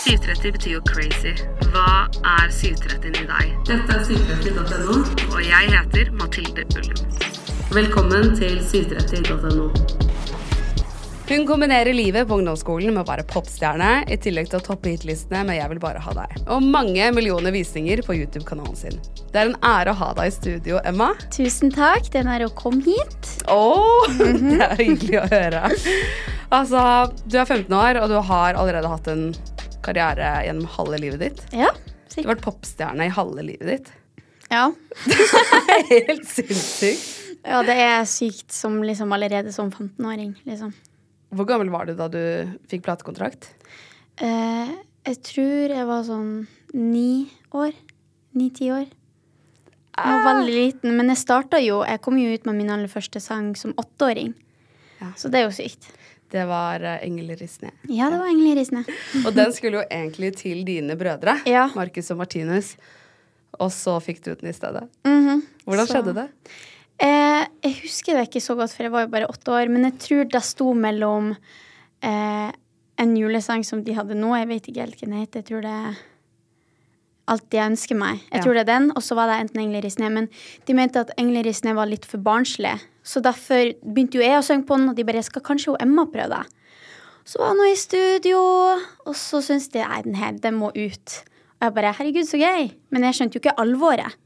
730 betyr jo crazy. Hva er 730 i deg? Dette er 730.no. Og jeg heter Mathilde Ullum. Velkommen til 730.no. Hun kombinerer livet på ungdomsskolen med å være popstjerne, i tillegg til å toppe hitlistene med 'Jeg vil bare ha deg'. Og mange millioner visninger på YouTube-kanalen sin. Det er en ære å ha deg i studio, Emma. Tusen takk. Det er en ære å komme hit. Åh, det er hyggelig å høre. Altså, du er 15 år, og du har allerede hatt en karriere gjennom halve livet ditt. Ja, Du har vært popstjerne i halve livet ditt. Ja. Helt sinnssykt. ja, det er sykt som liksom allerede som 15-åring, liksom. Hvor gammel var du da du fikk platekontrakt? Eh, jeg tror jeg var sånn ni år. Ni-ti år. Jeg var veldig liten, men jeg starta jo Jeg kom jo ut med min aller første sang som åtteåring. Ja. Så det er jo sykt. Det var uh, Engler i sne. Ja, det var Engler i sne. Og den skulle jo egentlig til dine brødre, Ja. Markus og Martinus. Og så fikk du den i stedet. Mhm. Hvordan Så- skjedde det? Eh, jeg husker det ikke så godt, for jeg var jo bare åtte år. Men jeg tror det sto mellom eh, en julesang som de hadde nå. Jeg vet ikke helt hva den heter. Jeg tror det er Alt jeg ønsker meg. Jeg Ja. tror det er den. Og så var det enten Engler i sne. Men de mente at Engler i sne var litt for barnslig. Så derfor begynte jo jeg å synge på den, og de bare skal kanskje jo Emma prøve det. Så var hun i studio, og så syntes de nei, den her, den må ut. Og jeg bare herregud, så gøy. Men jeg skjønte jo ikke alvoret.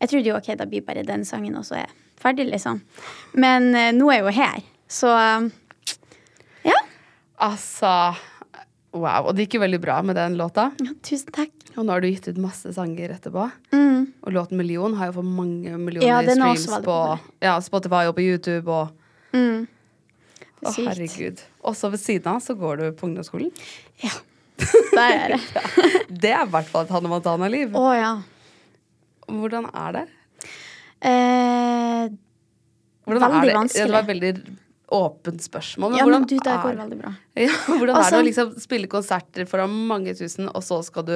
Jeg trodde jo ok, da blir bare den sangen, og så er jeg ferdig, liksom. Men uh, nå er jeg jo her. Så uh, ja. Altså Wow. Og det gikk jo veldig bra med den låta. ja. Tusen takk. Og nå har du gitt ut masse sanger etterpå. Mm. Og låten 'Million' har jo fått mange millioner Ja, streams på ja, Spotify og på YouTube. Og Mm. Det Å, er herregud. Og så ved siden av så går du på ungdomsskolen. Ja. Der er det. Det er i hvert fall et Hanne Montana-liv. Å ja. Hvordan er det? Eh, Hvordan Veldig er det? vanskelig. Det var veldig åpent spørsmål. Men ja, men du, det går er veldig bra. Ja, hvordan er Altså- det å liksom spille konserter foran mange tusen, og så skal du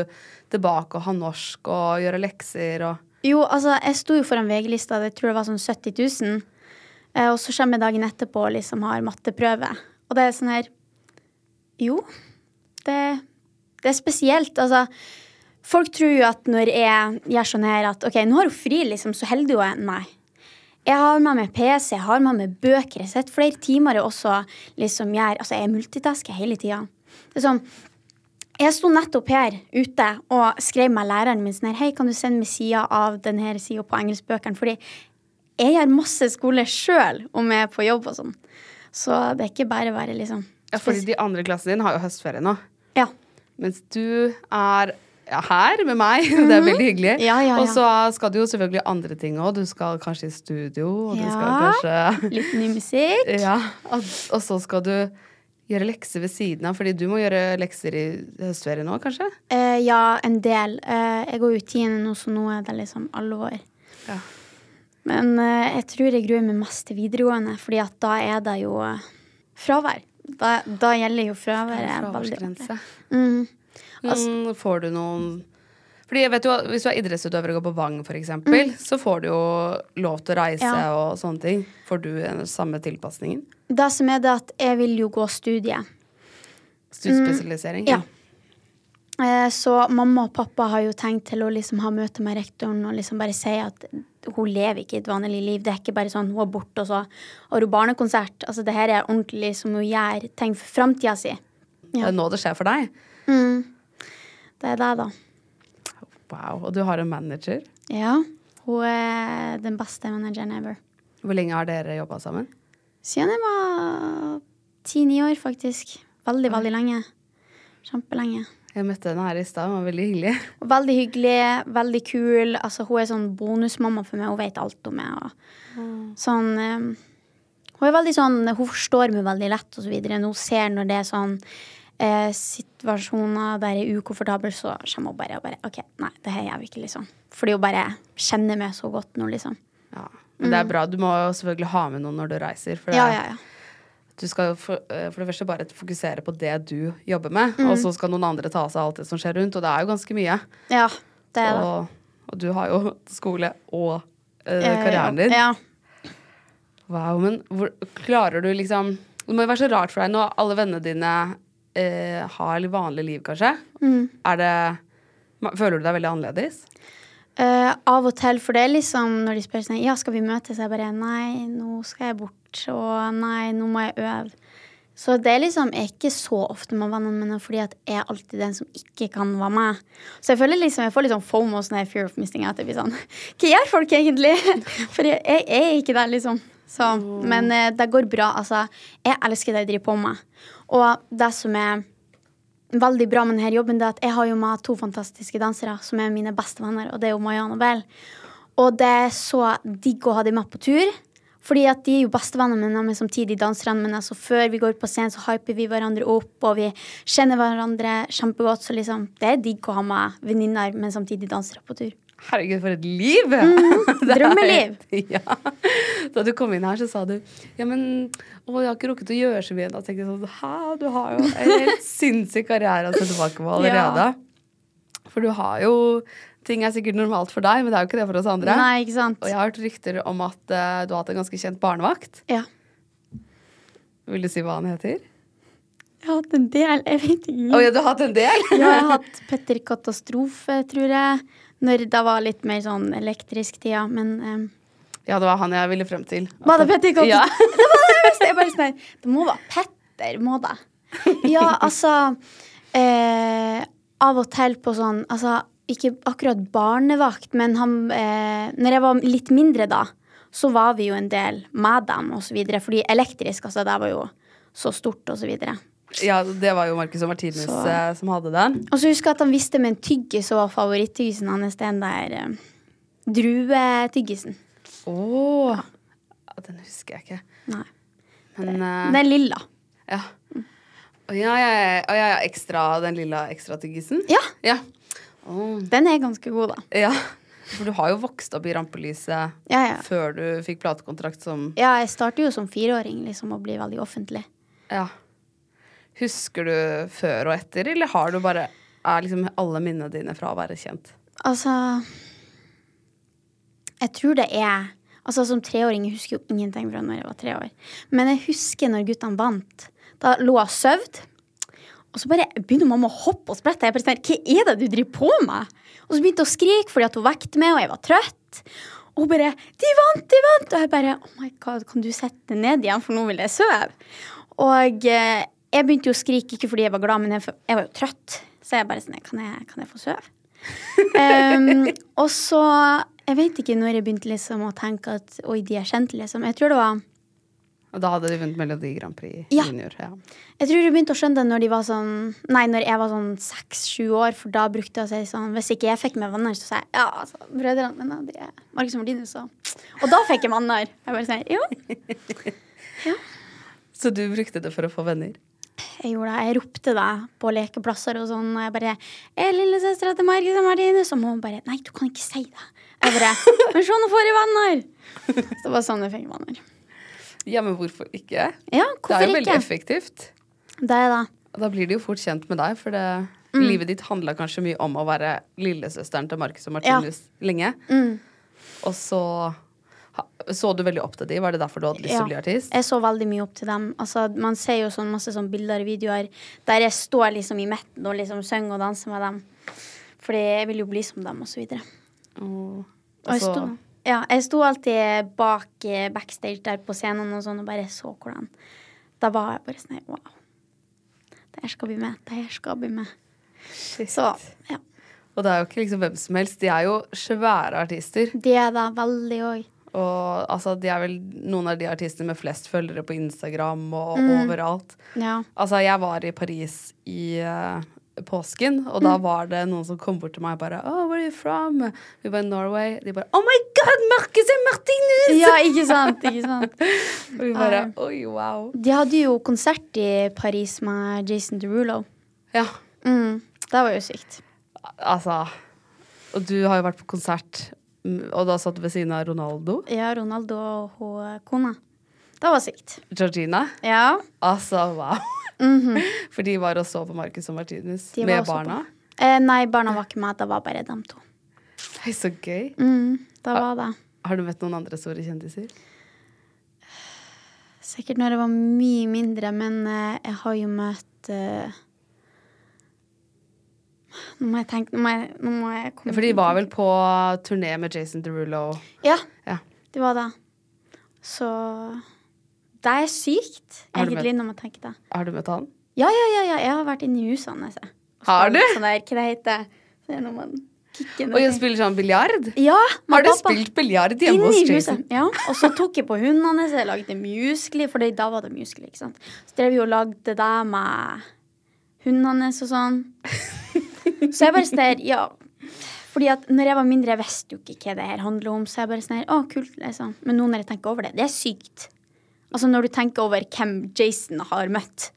tilbake og ha norsk og gjøre lekser og Jo, altså, jeg sto jo foran VG-lista, jeg tror det var sånn 70 000. Eh, og så kommer jeg dagen etterpå og liksom har matteprøve. Og det er sånn her Jo, det, det er spesielt. Altså, folk tror jo at når jeg gjør sånn her at OK, nå har hun fri, liksom, så holder jo jeg Nei. Jeg har med meg PC, jeg har med meg bøker. Jeg sitter flere timer og også liksom gjør Altså, jeg multitasker hele tida. Er sånn jeg sto nettopp her ute og skrev med læreren min sånn her Hei, kan du sende meg sida av denne sida på engelskbøkene? Fordi jeg gjør masse skole sjøl om jeg er på jobb og sånn. Så det er ikke bare å være liksom Ja, fordi de andre klassene klassen din har jo høstferie nå. Ja. Mens du er her med meg. Det er veldig hyggelig. Mhm. Ja, ja, ja. Og så skal du jo selvfølgelig andre ting òg. Du skal kanskje i studio, og du skal Ja. kanskje Litt ny musikk. Ja, og, og så skal du gjøre lekser ved siden av, fordi du må gjøre lekser i høstferien nå, kanskje? Eh, ja, en del. Eh, jeg går ut tiende nå, så nå er det liksom alvor. Ja. Men eh, jeg tror jeg gruer meg mest til videregående, fordi at da er det jo fravær. Da, da gjelder jo fraværet Fraværsgrense. Mm. Mm, får du noen fordi jeg vet jo, Hvis du er idrettsutøver og går på Vang, for eksempel, så får du jo lov til å reise Mm. Ja. og sånne ting. Får du den samme tilpasningen? Det som er det at jeg vil jo gå studie. Studiespesialisering? Mm. Ja. Eh, Så mamma og pappa har jo tenkt til å liksom ha møte med rektoren og liksom bare si at hun lever ikke et vanlig liv. Det er ikke bare sånn hun er borte, og så har hun barnekonsert. Altså det her er ordentlig som hun gjør ting for framtida si. Det er nå det skjer for deg? Mm. Det er det, da. Wow. Og du har en manager. Ja. Hun er den beste manageren ever. Hvor lenge har dere jobba sammen? Siden jeg var ti-ni år, faktisk. Veldig, veldig lenge. Kjempelenge. Jeg møtte henne her i stad. Hun var veldig hyggelig. Veldig hyggelig, veldig kul. Altså, hun er sånn bonusmamma for meg. Hun vet alt om meg. Og sånn um, Hun er veldig sånn Hun forstår meg veldig lett, og så videre. Hun ser når det er sånn eh, situasjoner der jeg er ukomfortabel, så kommer hun bare og bare OK, nei, det her gjør vi ikke, liksom. Fordi hun bare kjenner meg så godt nå, liksom. Ja. Men det er bra. Du må jo selvfølgelig ha med noen når du reiser. For det, Mm. Ja, ja, ja. du skal jo for, eh, for det første bare fokusere på det du jobber med, Mm. og så skal noen andre ta seg av alt det som skjer rundt, og det er jo ganske mye. Ja, det er det. Og, og du har jo skole og eh, Eh, karrieren din. Ja. Wow, men hvor, klarer du liksom Det må jo være så rart for deg når alle vennene dine eh, har litt vanlig liv, kanskje. Mm. Er det Føler du deg veldig annerledes? Uh, av og til, for det er liksom når de spør sånn Ja, skal vi møtes? Jeg bare Nei, nå skal jeg bort. Og nei, nå må jeg øve. Så det er liksom jeg er ikke så ofte med vennene mine fordi at jeg er alltid den som ikke kan være med. Så jeg føler liksom, jeg får litt sånn fomo, sånn her fear of missing out. Sånn Hva gjør folk egentlig? For jeg, jeg er ikke der, liksom. Så, men uh, det går bra. Altså, jeg elsker det jeg driver på med. Og det som er veldig bra med denne jobben, det er at jeg har jo med to fantastiske dansere som er mine beste venner, og det er jo Mayan og Bell. Og det er så digg å ha dem med på tur. Fordi at de er jo bestevennene mine, men samtidig danserne mine. Så før vi går på scenen, så hyper vi hverandre opp, og vi kjenner hverandre kjempegodt. Så liksom, det er digg å ha med venninner, men samtidig dansere på tur. Herregud, for et liv! Er- drømmeliv. Ja. Da du kom inn her, så sa du Ja, men å, jeg har ikke rukket å gjøre så mye. Da tenkte jeg sånn Hæ, du har jo en helt sinnssyk karriere å se tilbake på allerede. For du har jo Ting er sikkert normalt for deg, men det er jo ikke det for oss andre. Nei, ikke sant? Og jeg har hørt rykter om at uh, du har hatt en ganske kjent barnevakt. Ja. Vil du si hva han heter? Jeg har hatt en del, jeg vet ikke. Oh, ja, du har hatt en del? Ja, jeg har hatt Petter Katastrofe, tror jeg. Når det var litt mer sånn elektrisk tida, men um, Ja, det var han jeg ville frem til. Var det Petter Kotten? Ja. det var det beste! Jeg bare sånn Det må være Petter, må det? Ja, altså eh, Av og til på sånn Altså, ikke akkurat barnevakt, men han eh, Når jeg var litt mindre, da, så var vi jo en del med dem, og så videre. Fordi elektrisk, altså, det var jo så stort, og så videre. Ja, det var jo Marcus og Martinus eh, som hadde den. Og så husker jeg at han visste med en tyggis og favoritttyggisen hans, den der eh, druetyggisen. Å ja, Den husker jeg ikke. Nei. Men eh, Den lilla. Ja. Og ja, ja, ja, ja, ekstra, den lilla ekstratyggisen? Ja, Ja. Oh. den er ganske god, da. ja. For du har jo vokst opp i rampelyset Ja, ja. før du fikk platekontrakt som Ja, jeg starter jo som fireåring liksom å bli veldig offentlig. Ja. Husker du før og etter, eller har du bare Er liksom alle minnene dine fra å være kjent? Altså Jeg tror det er Altså Som treåring jeg husker jo ingenting fra når jeg var tre år. Men jeg husker når guttene vant. Da lå jeg sov. Og så bare begynner mamma å hoppe og sprette. Jeg bare sånn, Hva er det du driver på med? Og så begynte hun å skrike fordi at hun vekket meg, og jeg var trøtt. Og hun bare 'De vant! De vant!' Og jeg bare 'Oh my God, kan du sette deg ned igjen, for nå vil jeg sove?' Og eh, jeg begynte jo å skrike ikke fordi jeg var glad, men jeg, jeg var jo trøtt. Så jeg bare sånn Kan jeg, kan jeg få sove? um, og så Jeg vet ikke når jeg begynte liksom å tenke at oi, de er kjent, liksom. Jeg tror det var Og da hadde de vunnet Melodi Grand Prix Ja. junior. Ja. Jeg tror jeg begynte å skjønne det når de var sånn Nei, når jeg var sånn seks-sju år, for da brukte jeg å si sånn Hvis ikke jeg fikk med venner, så sa jeg ja, altså, brødrene mine, de er Marcus og Martinus, så Og da fikk jeg venner. Jeg bare sånn Ja, Så du brukte det for å få venner? Jeg gjorde det. Jeg ropte det på lekeplasser og sånn, og jeg bare er lillesøstera til Margit og Martinus', og hun bare 'Nei, du kan ikke si det'. Jeg bare 'Men se, nå får jeg venner'. Så det var sånn jeg fikk venner. Ja, men hvorfor ikke? Ja, hvorfor Det er jo veldig ikke? effektivt. Det er det. Og da blir de jo fort kjent med deg, for det, Mm. livet ditt handla kanskje mye om å være lillesøsteren til Marcus og Martinus lenge. Mm. Og så så du veldig opp til de, Var det derfor du hadde lyst til å bli artist? Jeg så veldig mye opp til dem. Altså, man ser jo sånn masse sånn bilder og videoer der jeg står liksom i midten og liksom synger og danser med dem. Fordi jeg vil jo bli som dem, og så videre. Og, Og jeg så- sto, ja, jeg sto alltid bak eh, backstage der på scenen og sånn og bare så hvordan Da var jeg bare sånn Wow. Det her skal bli med. Det her skal bli med. Shit. Så ja. Og det er jo ikke liksom hvem som helst. De er jo svære artister. De er da veldig òg. Og altså, de er vel noen av de artistene med flest følgere på Instagram og Mm. overalt. Ja. Altså, jeg var i Paris i uh, påsken, og Mm. da var det noen som kom bort til meg og bare Oh, where are you from? Vi var i Norway. De bare Oh my God, Marcus and Martinus! ja, ikke sant? Ikke sant? Og vi bare Oi, wow. De hadde jo konsert i Paris med Jason Derulo. Ja, Mm, det var jo sykt. altså Og du har jo vært på konsert, og da satt du ved siden av Ronaldo. Ja, Ronaldo og hun kona. Det var sykt. Georgina. Ja. Altså, wow. Mhm. For de var og så på Marcus og Martinus med barna. Eh, nei, barna var ikke med. Det var bare dem to. Hei, så gøy. Mm, det var det. Har du møtt noen andre store kjendiser? Sikkert når jeg var mye mindre, men eh, jeg har jo møtt eh, Nå må jeg tenke Nå må jeg, nå må jeg komme For de var vel på turné med Jason Derulo. Ja, Ja. de var det. Så Det er sykt, egentlig, møtt- når man tenker det. Har du møtt han? Ja, ja, ja, ja. Jeg har vært inne i huset hans. Har du? Sånn der, hva det heter det? Når man kikker Og jeg spiller sånn biljard? Ja, Har du pappa- spilt biljard hjemme hos. Jason? Ja, og så tok jeg på hunden hans. Jeg lagde muskler, for da var det muskler. ikke sant? Så drev vi og lagde det med hunden hans og sånn. Så jeg bare sånn ja Fordi at når jeg var mindre, jeg visste jo ikke hva det her handler om. Så jeg bare sånn her, å, kult, liksom. Men nå når jeg tenker over det, det er sykt. Altså når du tenker over hvem Jason har møtt,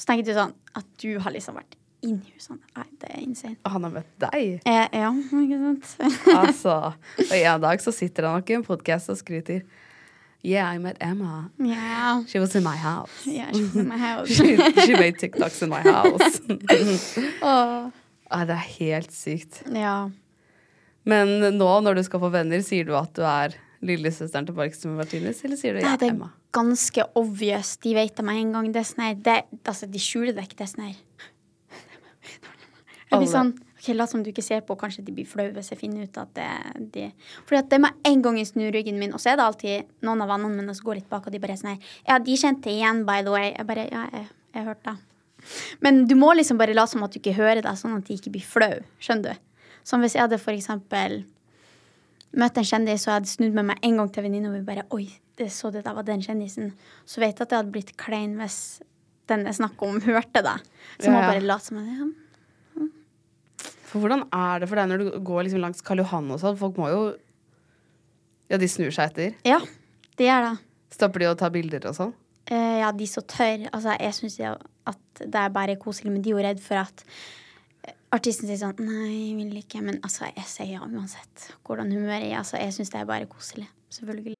så tenker du sånn at du har liksom vært inni husene. Nei, det er insane. Og Han har møtt deg? Eh, ja, ikke sant? Altså. Og en dag så sitter han nok i en podkast og skryter. Yeah, I met Emma. Yeah. She was in my house. Yeah, she's in my house. She, she made TikToks in my house. Åh. Ah, det er helt sykt. Ja. Men nå når du skal få venner, sier du at du er lillesøsteren til Barkstuen Martinez, eller sier du Nei, ja, det er Emma? ganske obvious. De vet det med en gang. Det er sånn her Altså, de skjuler det ikke. Det er sånn her Jeg blir sånn Ok, lat som du ikke ser på. Kanskje de blir flaue hvis jeg finner ut at det de Fordi at det med en gang jeg snur ryggen min, og så er det alltid noen av vennene mine som går litt bak, og de bare er sånn her Ja, de kjente igjen, by the way. Jeg bare Ja, jeg, jeg hørte det. Men du må liksom bare late som at du ikke hører det, sånn at de ikke blir flau. Skjønner du? Som hvis jeg hadde for eksempel møtt en kjendis og jeg hadde snudd med meg en gang til venninna og vi bare Oi, det så det der var den kjendisen. Så vet jeg at det hadde blitt klein hvis den jeg snakker om, hørte det. Så Ja, må bare late som at ja. For hvordan er det for deg når du går liksom langs Karl Johan og sånn? Folk må jo Ja, de snur seg etter. ja, de gjør det. Stopper de og tar bilder og sånn? Eh, ja, de som tør. Altså, jeg syns at det er bare koselig, men de er jo redd for at eh, artisten sier sånn Nei, jeg vil ikke. Men altså, jeg sier ja uansett hvordan humøret er. Altså, jeg syns det er bare koselig. Selvfølgelig.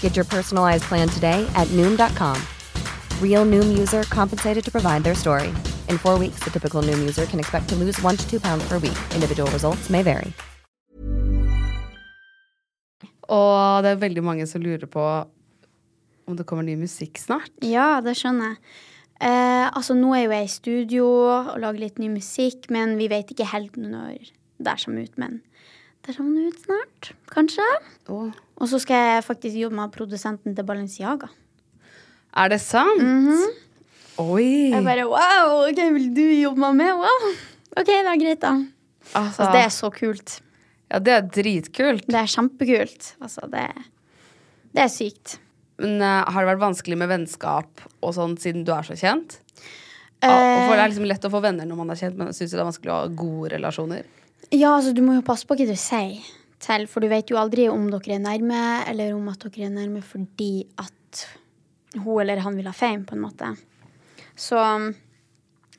Get your personalized plan today at Noom.com. Real Noom user compensated to provide their story. In four weeks, the typical Noom user can expect to lose one to two pounds per week. Individual results may vary. Og det er veldig mange som lurer på om det kommer ny musikk snart. Ja, det skjønner jeg. Eh, altså, nå er jo jeg i studio og lager litt ny musikk, men vi vet ikke helt når det kommer ut. Men det kommer ut snart, kanskje. Åh. Og så skal jeg faktisk jobbe med produsenten til Balenciaga. Er det sant? Oi! Jeg bare wow, ok, vil du jobbe med meg? Wow. Ok, det er greit, da. altså, Altså, det er så kult. ja, det er dritkult. Det er kjempekult. Altså, det, det er sykt. Men uh, har det vært vanskelig med vennskap og sånn siden du er så kjent? Uh, Ja, det er liksom lett å få venner når man er kjent, men syns du det er vanskelig å ha gode relasjoner? Ja, altså, du må jo passe på hva du sier til, for du vet jo aldri om dere er nærme, eller om at dere er nærme fordi at hun eller han vil ha fame, på en måte. Så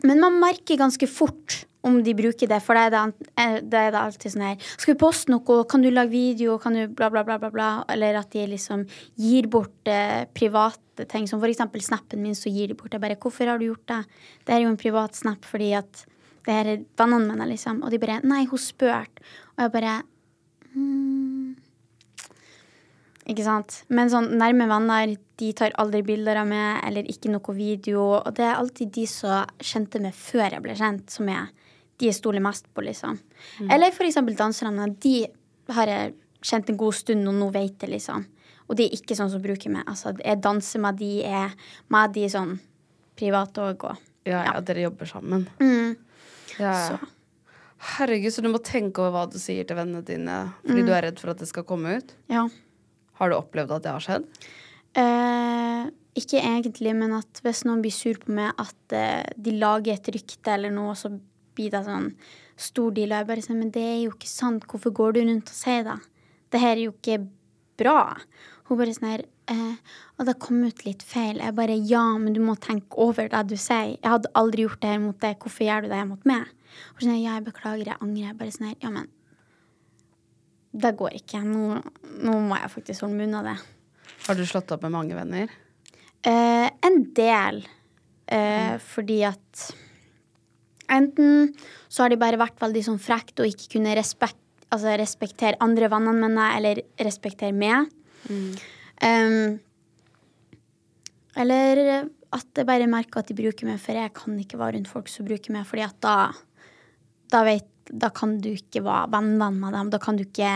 Men man merker ganske fort om de bruker det, for det er det, eh, det er det alltid sånn her Skal vi poste noe? Kan du lage video? Kan du bla, bla, bla, bla, bla? Eller at de liksom gir bort eh, private ting, som for eksempel snappen min, så gir de bort det. Bare hvorfor har du gjort det? Det er jo en privat snap fordi at det her er vennene mine, liksom. Og de bare Nei, hun spurte. Og jeg bare mm. Ikke sant? Men sånn nærme venner, de tar aldri bilder av meg, eller ikke noe video. Og det er alltid de som kjente meg før jeg ble kjent, som er de jeg stoler mest på, liksom. Mm. Eller for eksempel danserne. De har jeg kjent en god stund, og nå vet jeg, liksom. Og de er ikke sånn som bruker meg. Altså, jeg danser med de, er med de sånn privat òg, og Ja, ja, dere jobber sammen. mm. Ja, ja. Så. Herregud, så du må tenke over hva du sier til vennene dine fordi du er redd for at det skal komme ut? Ja. Har du opplevd at det har skjedd? Eh, ikke egentlig, men at hvis noen blir sur på meg, at eh, de lager et rykte eller noe, så blir det sånn stor deal. Og jeg bare sier, men det er jo ikke sant. Hvorfor går du rundt og sier det? Det her er jo ikke bra. Hun bare sånn her eh, Og det kom ut litt feil. Jeg bare ja, men du må tenke over det du sier. Jeg hadde aldri gjort det her mot deg. Hvorfor gjør du det her mot meg? Og sånn, her, ja, jeg beklager, jeg angrer. Jeg bare sånn her, ja, men det går ikke. Nå, nå må jeg faktisk holde meg av det. Har du slått opp med mange venner? Eh, en del. Eh, Fordi at enten så har de bare vært veldig sånn frekt og ikke kunne respekt, altså respektere andre vennene mine eller respektere meg. Um, eller at jeg bare merker at de bruker meg, for jeg kan ikke være rundt folk som bruker meg, fordi at da da, vet, da kan du ikke være venn-venn med dem. Da kan du ikke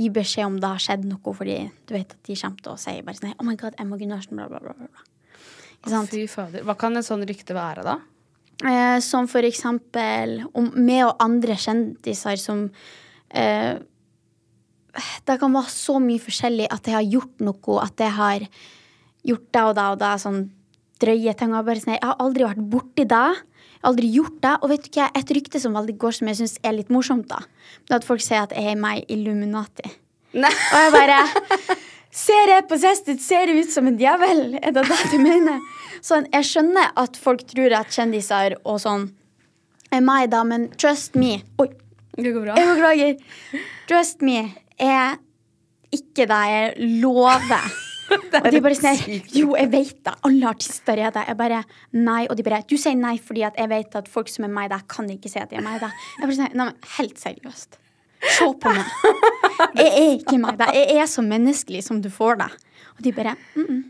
gi beskjed om det har skjedd noe, fordi du vet at de kommer til å si bare sånn Oh my God, Emma Gunnarsen, bla, bla, bla. bla. Sant? Fy fader. Hva kan et sånt rykte være, da? Eh, som for eksempel om meg og andre kjendiser som eh, Det kan være så mye forskjellig at jeg har gjort noe, at jeg har gjort det og det og det, sånn drøye ting. Og jeg, bare sånn, jeg har aldri vært borti det. Jeg har aldri gjort det. Og vet du hva, et rykte som veldig går som jeg syns er litt morsomt, da, det er at folk sier at jeg er meg Illuminati. Nei. Og jeg bare Ser jeg på sist ser jeg ut som en djevel? Er det det du mener? Sånn, jeg skjønner at folk tror at kjendiser og sånn er meg, da, men trust me Oi, Det går bra. jeg beklager. Trust me er ikke det jeg lover. Og de bare sier Jo, jeg vet det. Alle artister er det. Jeg bare Nei. Og de bare Du sier nei fordi at jeg vet at folk som er meg, der, kan ikke si at de er meg, der. Jeg bare sier nei, men Helt seriøst. Se på meg. Jeg er ikke meg, der. Jeg er så menneskelig som du får det. Og de bare mm -mm.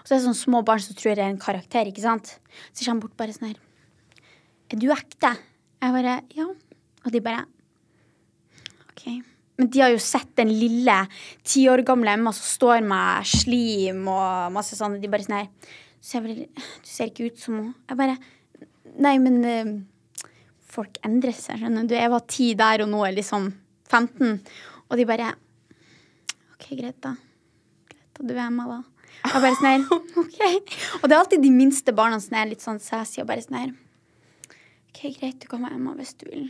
Og så er det sånn små barn som tror jeg er en karakter, ikke sant. Så kommer bort bare sånn her Er du ekte? Jeg bare Ja. Og de bare OK. Men de har jo sett den lille ti år gamle Emma som står med slim og masse sånn. De bare sånn her Du ser, vel, du ser ikke ut som henne. Jeg bare Nei, men uh, folk endrer seg, skjønner du. Jeg var ti der, og nå er liksom 15. Og de bare OK, greit, da. Greit, da. Du er Emma, da. Jeg bare sånn her OK. Og det er alltid de minste barna som er litt sånn sassy og bare sånn her OK, greit, du kan være Emma hvis du vil.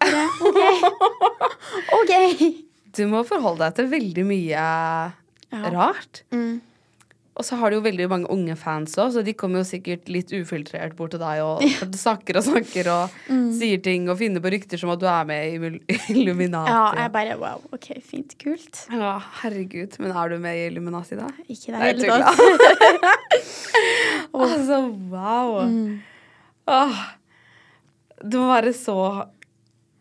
Bare OK. OK. Du må forholde deg til veldig mye rart. Mm. Og så har du jo veldig mange unge fans òg, så de kommer jo sikkert litt ufiltrert bort til deg og snakker og snakker og Mm. sier ting og finner på rykter som at du er med i Illuminati. Ja, jeg bare wow, OK, fint, kult. Ja, herregud. Men er du med i Illuminati, da? Ikke det hele tatt. Altså, wow. Mm. Åh. Det må være så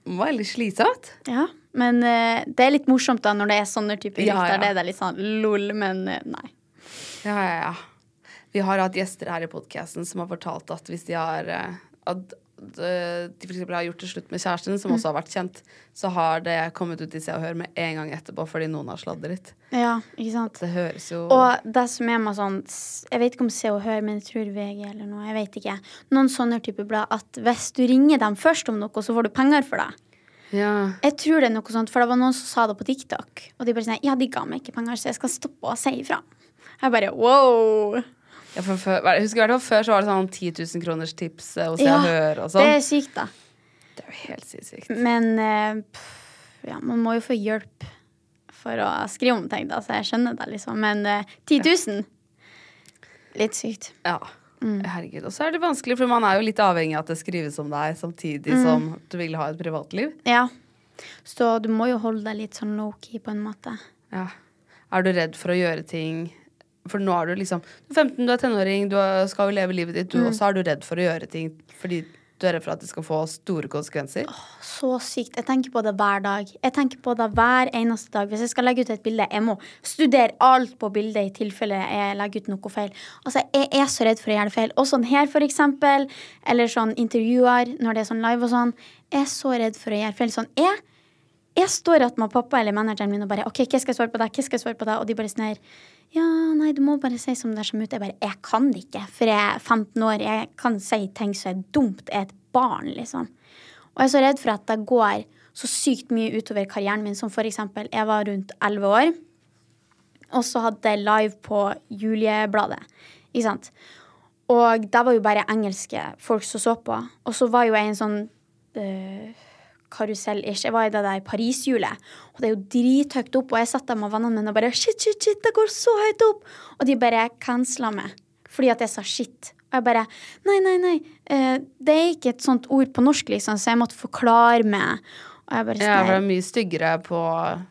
Det var veldig slitsomt. Ja, men uh, det er litt morsomt da når det er sånne typer Ja, rykter. ja. Det er litt sånn lol, men uh, nei. Ja, ja, ja. Vi har hatt gjester her i podkasten som har fortalt at hvis de har uh, At de f.eks. har gjort det slutt med kjæresten, som også har vært kjent, så har det kommet ut i Se og Hør med en gang etterpå fordi noen har sladret. Ja, ikke sant? Det høres jo Og det som er med sånn Jeg vet ikke om Se og Hør, men jeg tror VG eller noe. Jeg vet ikke. Noen sånne typer blad at hvis du ringer dem først om noe, så får du penger for det. ja. Jeg tror det er noe sånt, for det var noen som sa det på TikTok. Og de bare sier Ja, de ga meg ikke penger, så jeg skal stoppe å si ifra. Jeg bare wow. Ja for før, jeg husker i hvert fall før så var det sånn 10 000 kroners tips eh, hos Se Ja, og Hør og Det sånn. er sykt, da. Det er jo helt sykt. Men pff, ja, man må jo få hjelp for å skrive om ting, da, så jeg skjønner det, liksom. Men uh, 10 000 Litt sykt. Ja. Mm. Herregud. Og så er det vanskelig, for man er jo litt avhengig av at det skrives om deg samtidig Mm. som du vil ha et privatliv. Ja. Så du må jo holde deg litt sånn low-key, på en måte. Ja. Er du redd for å gjøre ting For nå er du liksom Du er 15, du er tenåring, du skal jo leve livet ditt, du, Mm. og så er du redd for å gjøre ting fordi du er redd for at det skal få store konsekvenser? Så sykt. Jeg tenker på det hver dag. Jeg tenker på det hver eneste dag. Hvis jeg skal legge ut et bilde, jeg må studere alt på bildet i tilfelle jeg legger ut noe feil. Altså, Jeg er så redd for å gjøre det feil. Og sånn her, for eksempel. Eller sånn intervjuer når det er sånn live og sånn. Jeg er så redd for å gjøre feil. Sånn, jeg, jeg står at med pappa eller manageren min og bare OK, hva skal jeg svare på det? Hva skal jeg svare på det? Og de bare sånn her Ja, nei, du må bare si som det er som ut. Jeg bare Jeg kan det ikke, for jeg er 15 år. Jeg kan si ting som er dumt. Jeg er et barn, liksom. Og jeg er så redd for at det går så sykt mye utover karrieren min, som for eksempel Jeg var rundt 11 år, og så hadde jeg live på Juliebladet. Ikke sant? Og det var jo bare engelske folk som så på. Og så var jo jeg en sånn uh, karusell-ish. Jeg var i det der Paris-hjulet. Og det er jo drithøyt opp, og jeg satt der med vennene mine og bare Shit, shit, shit, det går så høyt opp! Og de bare cancela meg fordi at jeg sa shit. Og jeg bare Nei, nei, nei. eh, det er ikke et sånt ord på norsk, liksom, så jeg måtte forklare meg. Og jeg bare Ja, sånn for det er mye styggere på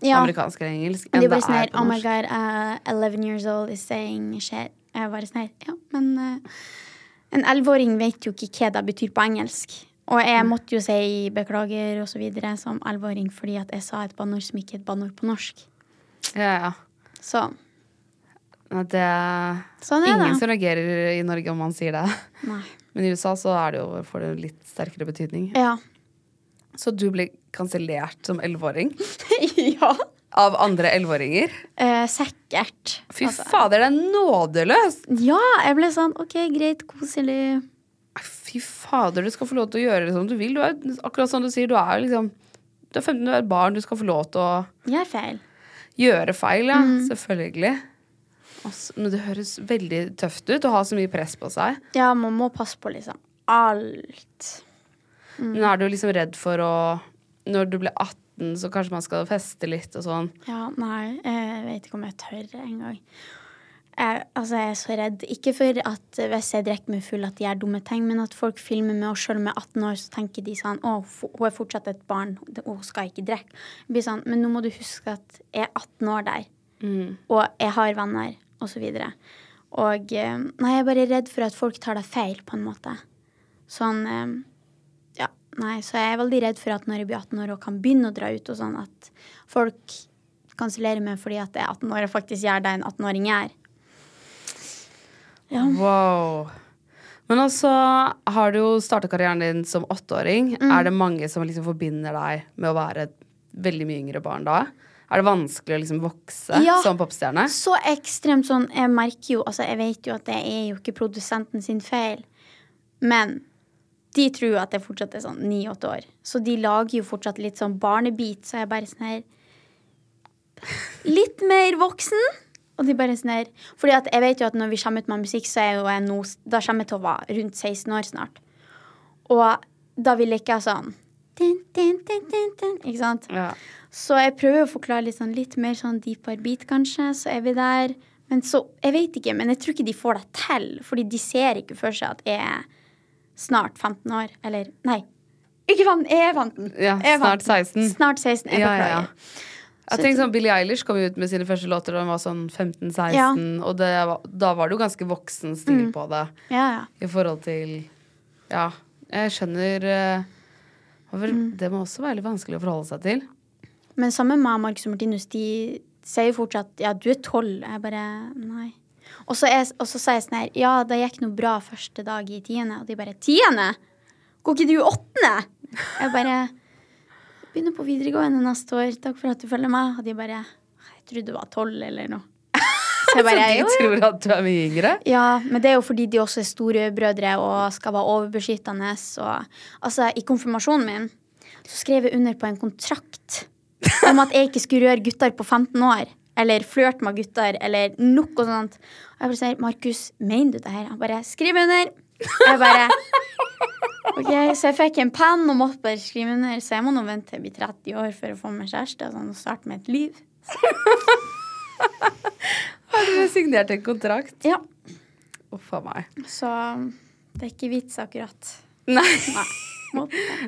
Ja. amerikansk eller engelsk enn det sånn er på på Oh my norsk. god, uh, 11 years old is saying shit. Jeg bare sånn her Ja, men uh, en 11-åring vet jo ikke hva det betyr på engelsk. Og Mm. jeg måtte jo si beklager og så videre som 11-åring fordi at jeg sa et banneord som ikke er et banneord på norsk. Ja, ja. Så Det er sånn er ingen det. som reagerer i Norge om man sier det. Nei. Men i USA så er det jo, får det litt sterkere betydning. Ja. Så du ble kansellert som 11-åring ja. av andre 11-åringer? Eh, sikkert. Fy Altså, fader, det er nådeløst! Ja, jeg ble sånn OK, greit, koselig. Fy fader, du skal få lov til å gjøre det som du vil. Du er, akkurat som du sier, du er liksom Du er 15, du er et barn, du skal få lov til å Gjøre feil. gjøre feil, ja. Mm. Selvfølgelig. Altså, men det høres veldig tøft ut å ha så mye press på seg. Ja, man må passe på liksom alt. Mm. Men er du liksom redd for å Når du blir 18, så kanskje man skal feste litt og sånn. Ja, nei, jeg vet ikke om jeg tør engang. Jeg, altså, jeg er så redd. Ikke for at hvis jeg drikker meg full at de gjør dumme ting, men at folk filmer meg, og selv om jeg er 18 år, så tenker de sånn Å, hun er fortsatt et barn, hun skal ikke drikke. Jeg blir sånn, Men nå må du huske at jeg er 18 år der, og jeg har venner, og så videre. Og eh, Nei, jeg er bare redd for at folk tar deg feil, på en måte. Sånn eh, Ja, nei, så jeg er veldig redd for at når jeg blir 18 år og kan begynne å dra ut og sånn, at folk kansellerer meg fordi at jeg er 18 år og faktisk gjør det en 18-åring gjør. Ja. Wow. Men altså, har du jo starta karrieren din som åtteåring. Mm. Er det mange som liksom forbinder deg med å være et veldig mye yngre barn da? Er det vanskelig å liksom vokse Ja. som popstjerne? Så ekstremt sånn Jeg merker jo, altså jeg vet jo at det er jo ikke produsenten sin feil, men de tror at jeg fortsatt er sånn ni-åtte år. Så de lager jo fortsatt litt sånn barnebit, så jeg er bare sånn her Litt mer voksen. Og de bare sånn her Fordi at jeg vet jo at når vi kommer ut med musikk, så er jo jeg nå Da kommer jeg til å være rundt 16 år snart. Og da vil jeg ikke ha sånn din, din, din, Ikke sant? Ja. Så jeg prøver å forklare litt, sånn, litt mer sånn deepere beat, kanskje. Så er vi der. Men så Jeg vet ikke, men jeg tror ikke de får det til. Fordi de ser ikke for seg at jeg er snart 15 år. Eller nei. Ikke 15, jeg er 15. Ja, Jeg er snart 16. Snart 16. Jeg Ja, ja, ja. Jeg tenker sånn, Billie Eilish kom ut med sine første låter da hun var sånn 15-16, Ja. og det da var det jo ganske voksen stil på det. Ja, ja. I forhold til Ja, jeg skjønner eh, det Det må også være litt vanskelig å forholde seg til. Men sammen med Marcus og Martinus, de sier jo fortsatt ja, du er tolv. Jeg bare nei. Og så, er, og så sier jeg sånn her ja, det gikk noe bra første dag i tiende. Og de bare tiende? Går ikke du i åttende? Jeg bare begynner på videregående neste år. Takk for at du følger meg. Og de bare jeg trodde du var tolv eller noe. Så jeg bare De jo, jo. tror at du er mye yngre. Ja, men det er jo fordi de også er storebrødre og skal være overbeskyttende. Og, altså, I konfirmasjonen min så skrev jeg under på en kontrakt om at jeg ikke skulle røre gutter på 15 år. Eller flørte med gutter, eller noe sånt. Og jeg bare sier, Markus, mener du det her? Han bare, skriv under. Jeg bare, ok, Så jeg fikk en penn og måtte bare skrive under. Så jeg må nå vente til jeg blir 30 år for å få meg kjæreste og sånn, og starte med et liv. Har du signert en kontrakt? Ja, Uff a meg. Så det er ikke vits akkurat. Nei. Nei.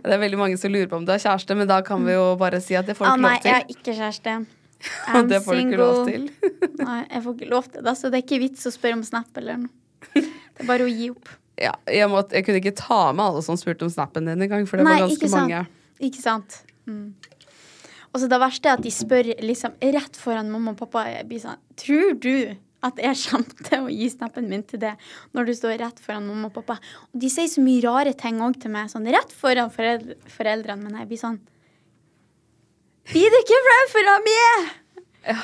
Det er veldig mange som lurer på om du har kjæreste, men da kan vi jo bare si at det får du Ah, ikke nei, jeg har ikke kjæreste. Og I'm det får du ikke lov single. til. Nei, jeg får ikke lov til det, så det er ikke vits å spørre om Snap eller noe. Det er bare å gi opp. Ja, jeg, måtte, jeg kunne ikke ta med alle som spurte om snappen din engang, for det Nei, var ganske ikke mange. Ikke sant? Mm. Og så det verste er at de spør liksom rett foran mamma og pappa. Jeg blir sånn Tror du at jeg kommer til å gi snappen min til det når du står rett foran mamma og pappa? Og de sier så mye rare ting òg til meg, sånn rett foran foreldre, foreldrene. Men jeg blir sånn Blir det ikke flau for meg?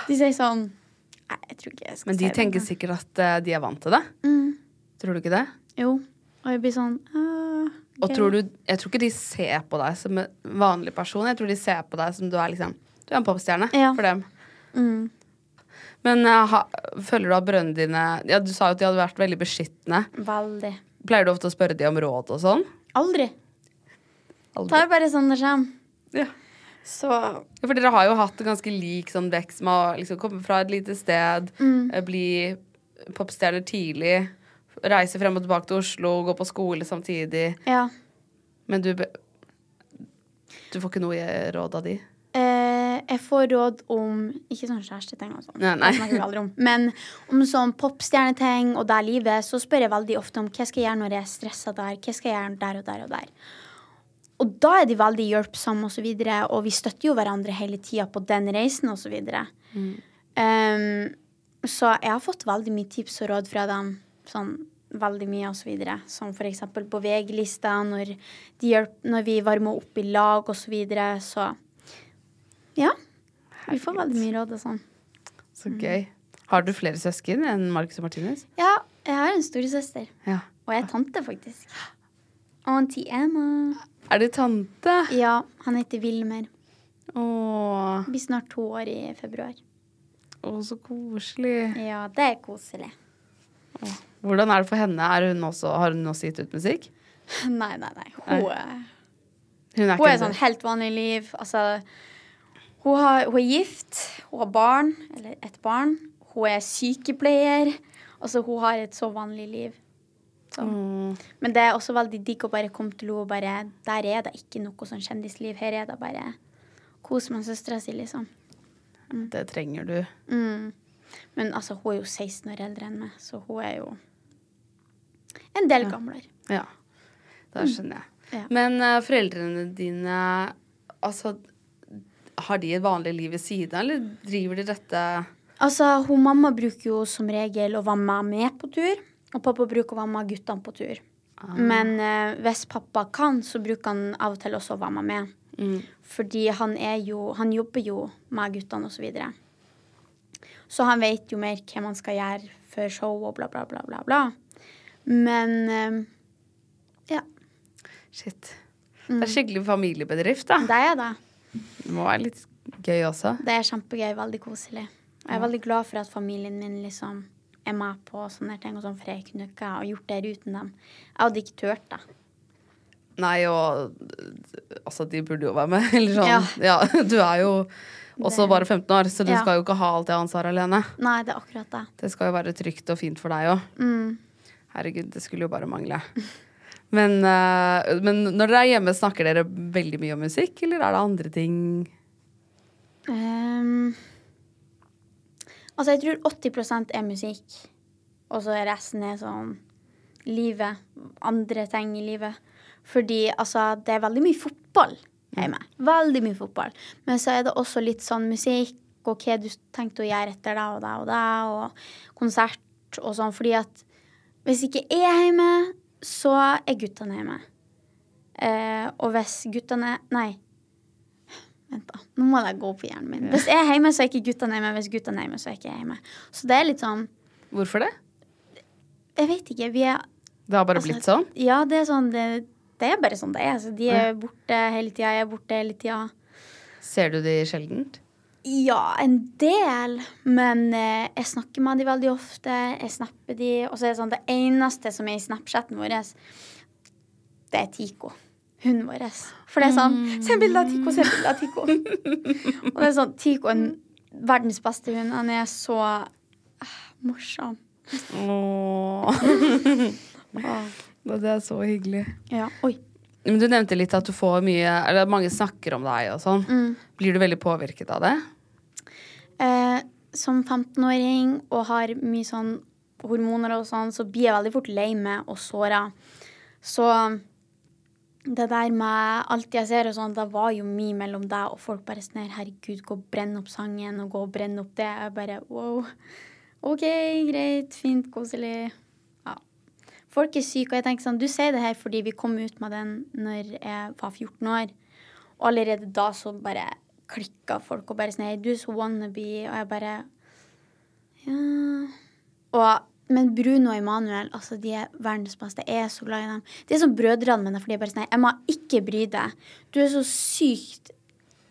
De sier sånn Nei, jeg tror ikke jeg skal Men de si det. tenker sikkert at eh, de er vant til det. Mm. Tror du ikke det? Jo. Og jeg blir sånn okay. Og tror du, jeg tror ikke de ser på deg som en vanlig person. Jeg tror de ser på deg som du er liksom Du er en popstjerne Ja. for dem. Mm. Men eh, ha, føler du at brødrene dine Ja, Du sa jo at de hadde vært veldig beskyttende. Veldig. Pleier du ofte å spørre de om råd og sånn? Aldri. Aldri. Tar bare sånn det kommer. Ja. Så Ja, For dere har jo hatt en ganske lik sånn vekst med å liksom komme fra et lite sted, Mm. eh, bli popstjerner tidlig, reise frem og tilbake til Oslo, gå på skole samtidig. ja. Men du Du får ikke noe råd av de? Eh, jeg får råd om Ikke sånn kjæresteting og sånn. Nei, om. Men om sånn popstjerneting og der livet, så spør jeg veldig ofte om hva skal jeg gjøre når jeg er stressa der. Hva skal jeg gjøre der og der og der. Og da er de veldig hjelpsomme og så videre, og vi støtter jo hverandre hele tida på den reisen og så videre. Um, så jeg har fått veldig mye tips og råd fra dem. Sånn veldig mye og så videre. Som eksempel på VG-lista, når, når vi varmer opp i lag og så videre. Så ja. Vi får veldig mye råd og sånn. Så gøy. Har du flere søsken enn Marcus og Martinus? Ja, jeg har en storesøster. Ja. Og jeg er tante, faktisk. Auntie Emma. Er det tante? Ja, han heter Wilmer. Åh, Blir snart to år i februar. åh, så koselig. Ja, det er koselig. Hvordan er det for henne? Hun også, har hun også gitt ut musikk? Nei, nei, nei. Hun, er- Hun er hun er sånn helt vanlig liv. Altså, hun, har, hun er gift, hun har barn, eller ett barn. Hun er sykepleier. Altså, hun har et så vanlig liv. Så. Mm. Men det er også veldig digg å bare komme til henne og bare Der er det ikke noe sånn kjendisliv. Her er det bare kos med søstera si, liksom. Det trenger du. Mm. Men altså, hun er jo 16 år eldre enn meg, så hun er jo en del gamler. Ja, da skjønner jeg. Ja. Men uh, foreldrene dine, altså Har de et vanlig liv ved siden eller driver de dette Altså, hun mamma bruker jo som regel å være med med på tur, og pappa bruker å være med guttene på tur. Men uh, hvis pappa kan, så bruker han av og til også å være med med. Mm. Fordi han er jo Han jobber jo med guttene og så videre. Så han vet jo mer hva man skal gjøre før show og bla, bla, bla, bla, bla. Men eh, ja. Shit. Det er skikkelig familiebedrift, da. Det er det. Det må være litt gøy også. Det er kjempegøy. Veldig koselig. Og jeg er veldig glad for at familien min liksom er med på sånne ting, og sånn, for jeg kunne ikke ha gjort det uten dem. Jeg hadde ikke turt det. Nei, og altså, de burde jo være med. Eller sånn. Ja. Ja. du er jo også Det- bare 15 år, så du Ja. skal jo ikke ha alt det ansvaret alene. Nei, det er akkurat det. Det skal jo være trygt og fint for deg òg. Mm. Herregud, det skulle jo bare mangle. Men, uh, men når dere er hjemme, snakker dere veldig mye om musikk, eller er det andre ting? Um, altså, jeg tror 80% er musikk, og så resten er sånn livet. Andre ting i livet. Fordi altså, det er veldig mye fotball hjemme. Veldig mye fotball. Men så er det også litt sånn musikk, og hva du tenkte å gjøre etter det og det og det, og konsert og sånn. Fordi at hvis ikke jeg er hjemme, så er guttene hjemme. Eh, og hvis guttene Nei. Vent, da. Nå må jeg gå i hjernen min. Hvis jeg er hjemme, så er ikke guttene hjemme. Hvis guttene er hjemme, så er ikke jeg hjemme. Så det er litt sånn Hvorfor det? Jeg vet ikke. Vi er Det har bare Altså, blitt sånn? Ja, det er sånn det, det er bare sånn det er. Altså, de er borte hele tida, jeg er borte hele tida. Ser du de sjeldent? Ja, en del. Men eh, jeg snakker med de veldig ofte. Jeg snapper de. Og så er det sånn det eneste som er i Snapchaten vår, det er Tico. Hunden vår. For det er sånn Se bilde av Tico, se bilde av Tico. og det er sånn Tico er verdens beste hund. Han er så ah, morsom. Åh. det er så hyggelig. Ja. Oi. Men Du nevnte litt at du får mye Eller at mange snakker om deg og sånn. Mm. Blir du veldig påvirket av det? Eh, som 15-åring og har mye sånn hormoner og sånn, så blir jeg veldig fort lei meg og såra. Så det der med alt jeg ser og sånn, det var jo mye mellom deg og folk bare sånn her, herregud, gå og brenn opp sangen og gå og brenn opp det. Jeg bare wow. OK, greit, fint, koselig. Folk er syke, og jeg tenker sånn, du sier det her fordi vi kom ut med den når jeg var 14 år. Og allerede da så bare klikka folk og bare sånn Hei, du er så wannabe. Og jeg bare Ja. Og, men Bruno og Emanuel, altså, de er verdens beste. Jeg er så glad i dem. De er som brødrene mine, for de er bare sånn jeg Emma, ikke bry deg. Du er så sykt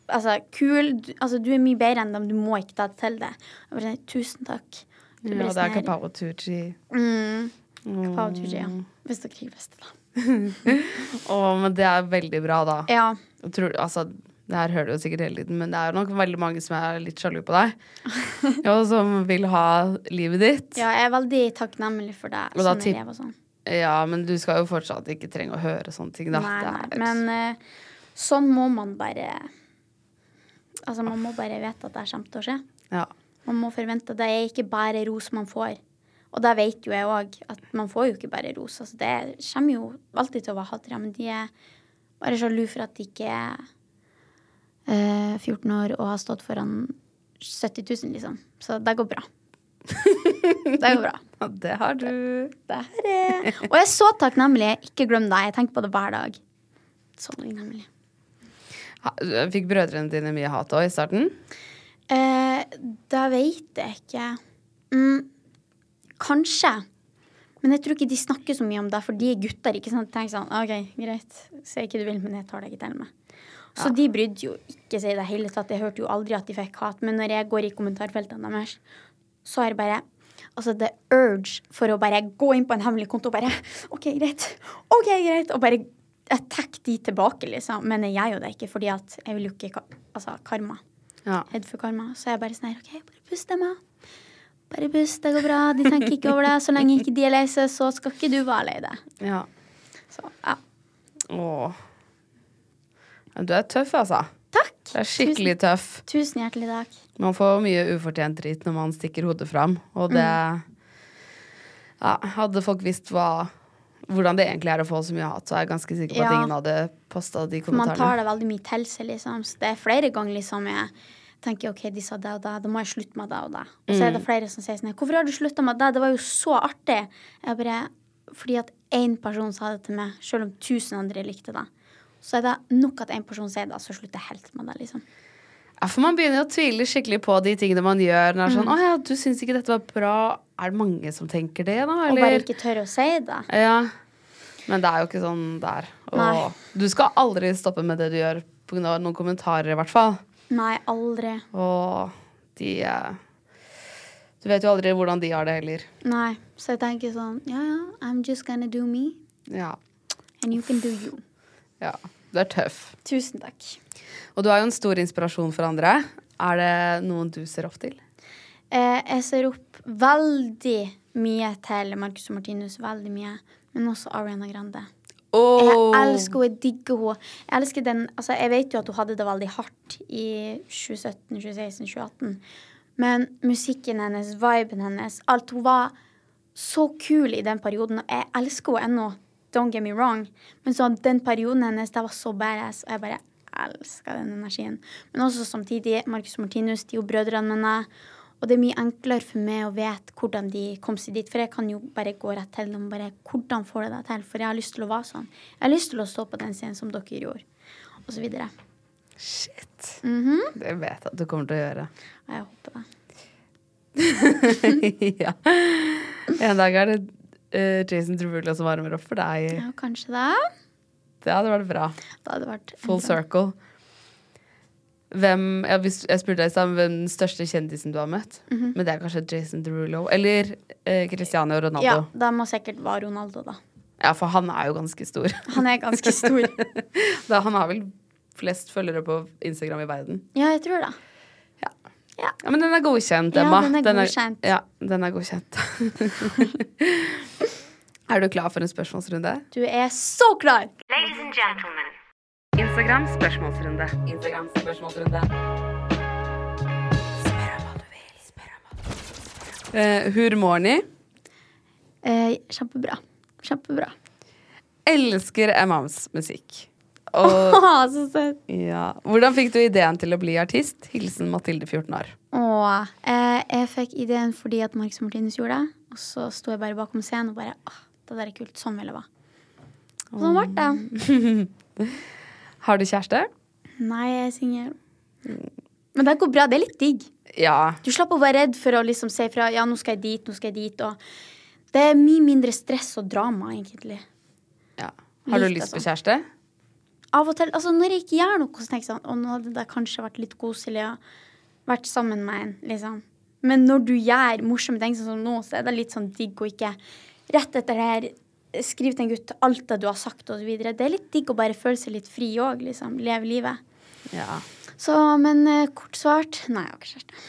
altså, kul. Du, altså, du er mye bedre enn dem. Du må ikke ta det til deg. Jeg bare sånn, Tusen takk. Ja, det sånn er her- Kapawa Tucci. Mm. Kapawa Tucci. Hvis dere ikke visste det. Å, men det er veldig bra, da. Ja. Jeg tror, altså, det her hører du jo sikkert hele tiden, men det er nok veldig mange som er litt sjalu på deg. og som vil ha livet ditt. ja, jeg er veldig takknemlig for det. Og da sånn elev og sånn. Ja, men du skal jo fortsatt ikke trenge å høre sånne ting, da. Nei, nei. Men uh, sånn må man bare Altså, man må bare vite at det kommer til å skje. ja. Man må forvente Det er ikke bare ros man får. Og da vet jo jeg òg, at man får jo ikke bare ros. Altså, det kommer jo alltid til å være hatere, men de er bare sjalu for at de ikke er eh, 14 år og har stått foran 70 000, liksom. Så det går bra. det går bra. Ja, det har du. Det har er Og jeg er så takknemlig. Ikke glem det. Jeg tenker på det hver dag. Så takknemlig. Fikk brødrene dine mye hat òg i starten? Eh, det vet jeg ikke. Mm, kanskje. Men jeg tror ikke de snakker så mye om det, for de er gutter. ikke sant? Tenk sånn, OK, greit, si ikke du vil, men jeg tar deg ikke til meg. Så de brydde jo ikke seg i det hele tatt. Jeg hørte jo aldri at de fikk hat. Men når jeg går i kommentarfeltene deres, så er det bare Altså, the urge for å bare gå inn på en hemmelig konto og bare OK, greit. OK, greit. Og bare attack de tilbake, liksom. Men jeg gjør jo det ikke, fordi at jeg vil jo ikke Altså, karma. Ja. Redd for karma. Så jeg bare sånn her, OK, bare pust dem av. Bare buss, det går bra. De tenker ikke over det. Så lenge ikke de er lei seg, så skal ikke du være lei deg. ja. Så ja. Åh. Ja, Du er tøff, altså. Takk. Du er skikkelig tøff. Tusen hjertelig takk. Man får mye ufortjent drit når man stikker hodet fram, og det ja, Hadde folk visst hva, hvordan det egentlig er å få så mye hat, så er jeg ganske sikker på at ingen hadde posta de For man tar det veldig mye til seg, liksom. Så det er flere ganger liksom jeg tenker OK, de sa det og det, da må jeg slutte med det og det. Og så er det flere som sier sånn Hvorfor har du slutta med det? Det var jo så artig. Jeg bare Fordi at én person sa det til meg, selv om tusen andre likte det. Så er det nok at én person sier det, så slutter jeg helt med det, liksom. Ja, for man begynner å tvile skikkelig på de tingene man gjør. Når det er Mm. sånn, 'Å ja, du syns ikke dette var bra.' Er det mange som tenker det, da? Og bare ikke tørre å si det. Ja. Men det er jo ikke sånn der. Og du skal aldri stoppe med det du gjør, pga. noen kommentarer, i hvert fall. Nei, aldri. Og de er Du vet jo aldri hvordan de har det heller. Nei. Så jeg tenker sånn Ja, ja, I'm just gonna do me, Ja. and you can do you. ja. Du er tøff. Tusen takk. Og du er jo en stor inspirasjon for andre. Er det noen du ser opp til? Eh, jeg ser opp veldig mye til Marcus og Martinus. Veldig mye. Men også Ariana Grande. Oh. Jeg elsker henne, jeg digger henne. Jeg elsker den, altså jeg vet jo at hun hadde det veldig hardt i 2017, 2016, 2018. Men musikken hennes, viben hennes, alt. Hun var så kul i den perioden. Og jeg elsker henne ennå. Don't get me wrong. Men så den perioden hennes, det var så badass. Og jeg bare elsker den energien. Men også samtidig, Marcus Martinus, de er jo brødrene mine. Og det er mye enklere for meg å vite hvordan de kom seg dit. For jeg kan jo bare gå rett til dem. bare, Hvordan får du det til? For jeg har lyst til å være sånn. Jeg har lyst til å stå på den scenen som dere gjorde. Og så videre. Shit. Mhm. Det vet jeg at du kommer til å gjøre. Jeg håper det. ja. En dag er det uh, Jason Trubula som varmer opp for deg. Ja, kanskje det. Det hadde vært bra. Det hadde vært Full bra. circle. Hvem, ja, jeg spurte deg i stad om hvem den største kjendisen du har møtt. Mhm. Men det er kanskje Jason Derulo. Eller eh, Cristiano Ja, det må sikkert være Ronaldo, da. Ja. for han er jo ganske stor. Han er ganske stor. da, han har vel flest følgere på Instagram i verden. Ja, jeg tror det. Ja, Men den er godkjent, Emma. Ja, den er godkjent. ja, den er godkjent. er du klar for en spørsmålsrunde? Du er så klar! Ladies and gentlemen. Instagram spørsmålsrunde. Instagram spørsmålsrunde. Spør om hva du vil. Spør om hva du vil. Uh, Hurmorni. Eh, kjempebra. Kjempebra. Elsker Emams musikk. Og Åh, så søtt. ja. Hvordan fikk du ideen til å bli artist? Hilsen Mathilde, 14 år. Åh, eh, jeg fikk ideen fordi at Marcus Martinus gjorde det. Og så sto jeg bare bakom scenen og bare Åh, det der er kult. Sånn vil jeg være. Og sånn ble det. Har du kjæreste? Nei, jeg er singel. Men det går bra. Det er litt digg. Ja. Du slapp å være redd for å liksom si fra ja, nå skal jeg dit, nå skal jeg dit. Og det er mye mindre stress og drama, egentlig. ja. Har du Litt, lyst på altså. kjæreste? Av og til, altså Når jeg ikke gjør noe, så tenker jeg sånn Å, nå hadde det kanskje vært litt koselig å vært sammen med en, liksom. Men når du gjør morsomme ting sånn som nå, så er det litt sånn digg å ikke Rett etter det her skrive til en gutt alt det du har sagt, osv. Det er litt digg å bare føle seg litt fri òg, liksom. Leve livet. Ja. Så, men eh, kort svart nei, jeg har ikke kjæreste.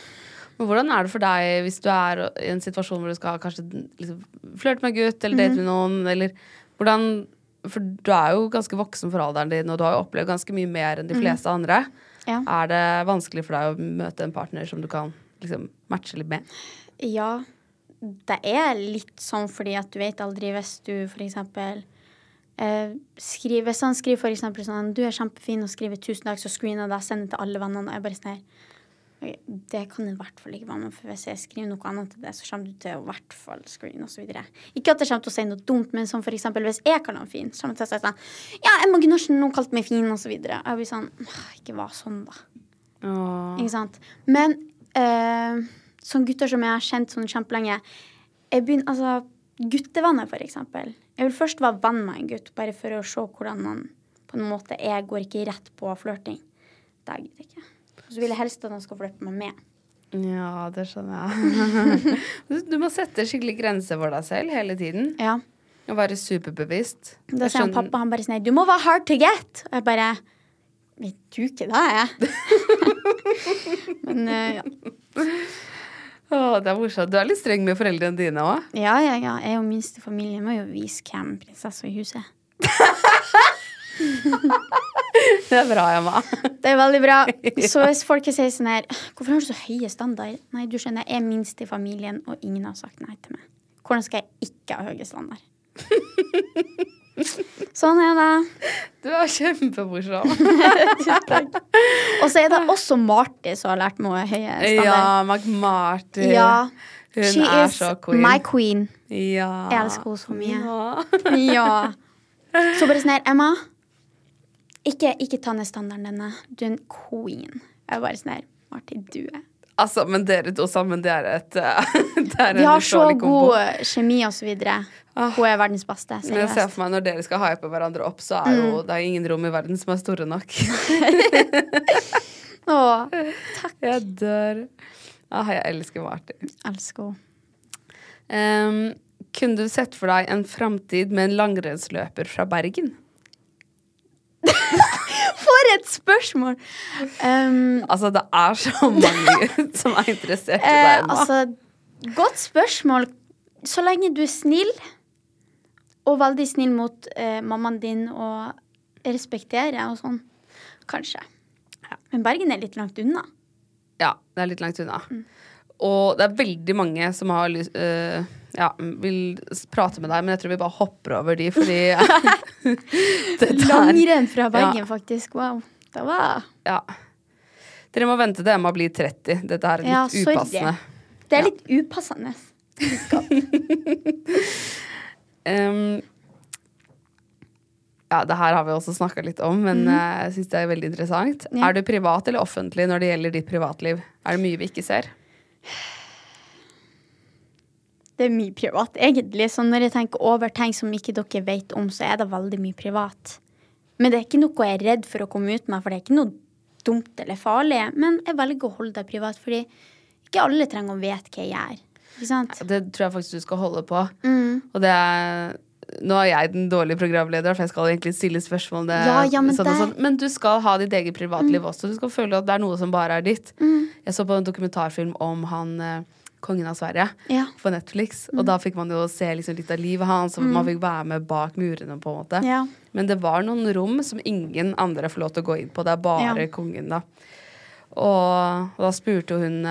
Men hvordan er det for deg hvis du er i en situasjon hvor du skal kanskje liksom, flørte med en gutt eller date med noen, eller hvordan For du er jo ganske voksen for alderen din, og du har jo opplevd ganske mye mer enn de fleste andre. Ja. Er det vanskelig for deg å møte en partner som du kan liksom matche litt med? Ja, det er litt sånn fordi at du vet aldri hvis du eksempel eh, skriver, Hvis han skriver for eksempel sånn 'Du er kjempefin' og skriver 'tusen takk', så screener jeg det og sender til alle vennene. Og jeg bare sånn her okay, Det kan i hvert fall ikke være med, for hvis jeg skriver noe annet til det, så kommer du til å i hvert fall screene osv. Ikke at jeg kommer til å si noe dumt, men som for eksempel hvis jeg kaller han fin, så kommer jeg til å si sånn 'Ja, Emma Gundersen, nå kalte meg fin', osv. Jeg blir sånn Ikke vær sånn, da. Ikke sant? Men eh, som gutter som jeg har kjent sånn kjempelenge jeg begynner, altså, Guttevannet, for eksempel. Jeg vil først være venn med en gutt, bare for å se hvordan han på en måte Jeg går ikke rett på flørting. Det gidder jeg ikke. Og så vil jeg helst at han skal flørte med. Ja, det skjønner jeg. Du- må sette skikkelig grenser for deg selv hele tiden. Ja. Og være superbevisst. Da sier han pappa han bare sånn Du må være hard to get! Og jeg bare Vet du ikke det, jeg? Men uh, ja. Å, det er morsomt. Du er litt streng med foreldrene dine òg. ja, ja, ja. Jeg er jo minst i familien. Må jo vise hvem prinsessa i huset. er. Det er bra, Emma. Det er veldig bra. Så hvis folk sier sånn her Hvorfor har du så høye standard? Nei, du skjønner, jeg er minst i familien, og ingen har sagt nei til meg. Hvordan skal jeg ikke ha høye standard? Sånn er det. Du er kjempemorsom. Og så er det også Marty som har lært meg høye standard. Ja, McMarty. Ja. Hun She er så queen. my queen. Ja. Jeg elsker henne så mye. Ja. Ja. Så bare sånn her, Emma. Ikke, ikke ta ned standarden denne. Du er en queen. Jeg er bare sånn her, Marty, du er Altså, men dere to sammen, det er et eh, Det er Vi en har så god kjemi og så videre. Hun er verdens beste. Men jeg ser for meg når dere skal hype hverandre opp, så er Mm. jo det er ingen rom i verden som er store nok. Å, takk. Jeg dør. Ah, jeg elsker Martin. elsker henne. Um, kunne du sett for deg en framtid med en langrennsløper fra Bergen? For et spørsmål! Um, Altså, det er så mange som er interessert i eh, deg nå. altså, godt spørsmål. Så lenge du er snill, og veldig snill mot eh, mammaen din, og respekterer og sånn, kanskje. Men Bergen er litt langt unna. Ja, det er litt langt unna. Mm. Og det er veldig mange som har lyst uh, ja, vil prate med deg, men jeg tror vi bare hopper over de, fordi Langrenn fra Bergen, Ja. faktisk. Wow. Det var Ja. Dere må vente til Emma blir 30. Dette her er litt Ja, upassende. Det er litt upassende. Um, ja, det her har vi også snakka litt om, men mm. jeg syns det er veldig interessant. Ja. Er du privat eller offentlig når det gjelder ditt privatliv? Er det mye vi ikke ser? Det er mye privat, egentlig. Så når jeg tenker over ting som ikke dere vet om, så er det veldig mye privat. Men det er ikke noe jeg er redd for å komme ut med, for det er ikke noe dumt eller farlig. Men jeg velger å holde det privat, fordi ikke alle trenger å vite hva jeg gjør. Det tror jeg faktisk du skal holde på. Mm. Og det er nå er jeg den dårlige programlederen, for jeg skal egentlig stille spørsmål. Det, Ja, ja, men sånn det- sånn. men du skal ha ditt eget privatliv også. Du skal føle at det er noe som bare er ditt. Mm. Jeg så på en dokumentarfilm om han eh, kongen av Sverige Ja. på Netflix. Og da fikk man jo se liksom litt av livet hans, og man fikk være med bak murene. på en måte Mm. Ja. Men det var noen rom som ingen andre får lov til å gå inn på. Det er bare Ja. kongen, da. Og, og da spurte hun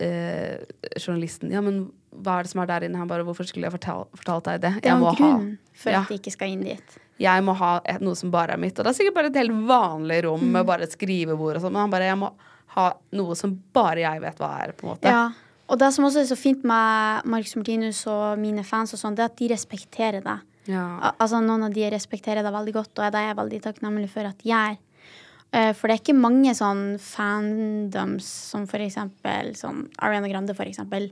eh, journalisten Ja, men hva er det som er der inne? Han bare, hvorfor skulle jeg fortalt, fortalt deg det? Det er grunnen en grunn ha, for ja, at de ikke skal inn dit. jeg må ha et, noe som bare er mitt. Og det er sikkert bare et helt vanlig rom Mm. med bare et skrivebord og sånn, men han bare, jeg må ha noe som bare jeg vet hva er, på en måte. Ja. Og det som også er så fint med Marcus Martinus og mine fans, og sånn, det er at de respekterer deg. Ja. Al- Altså Noen av de respekterer deg veldig godt, og det er jeg veldig takknemlig for at. Eh, For det er ikke mange sånn fandoms som for eksempel sånn Ariana Grande, for eksempel.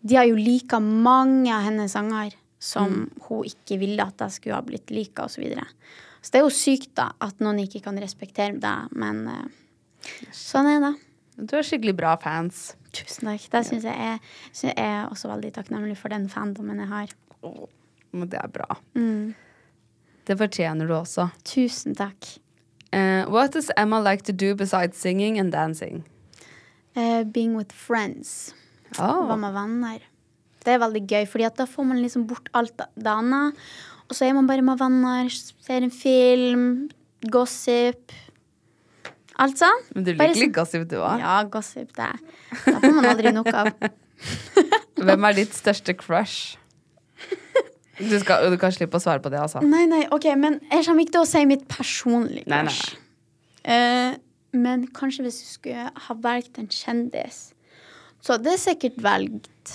De har jo lika mange av hennes sanger som hun ikke ville at jeg skulle ha blitt lika, osv. Så, videre. så det er jo sykt da at noen ikke kan respektere deg, men uh, sånn er det. Du har skikkelig bra fans. Tusen takk. Det syns jeg er, synes jeg er også veldig takknemlig for den fandomen jeg har. Men det er bra. Mm. Det fortjener du også. Tusen takk. Eh, what does Emma like to do besides singing and dancing? Uh, being with friends. Oh. Være med venner. Det er veldig gøy, fordi da får man liksom bort alt det annet. Og så er man bare med venner, ser en film, gossip. Alt sånn. Men du liker sånn- litt gossip, du òg. Ja, gossip, det. Da får man aldri nok av. Hvem er ditt største crush? Du, skal, du kan slippe å svare på det, altså. Nei, nei, ok, men jeg kommer ikke til å si mitt personlige Nei, nei. Eh, men kanskje hvis du skulle ha valgt en kjendis, så hadde jeg sikkert valgt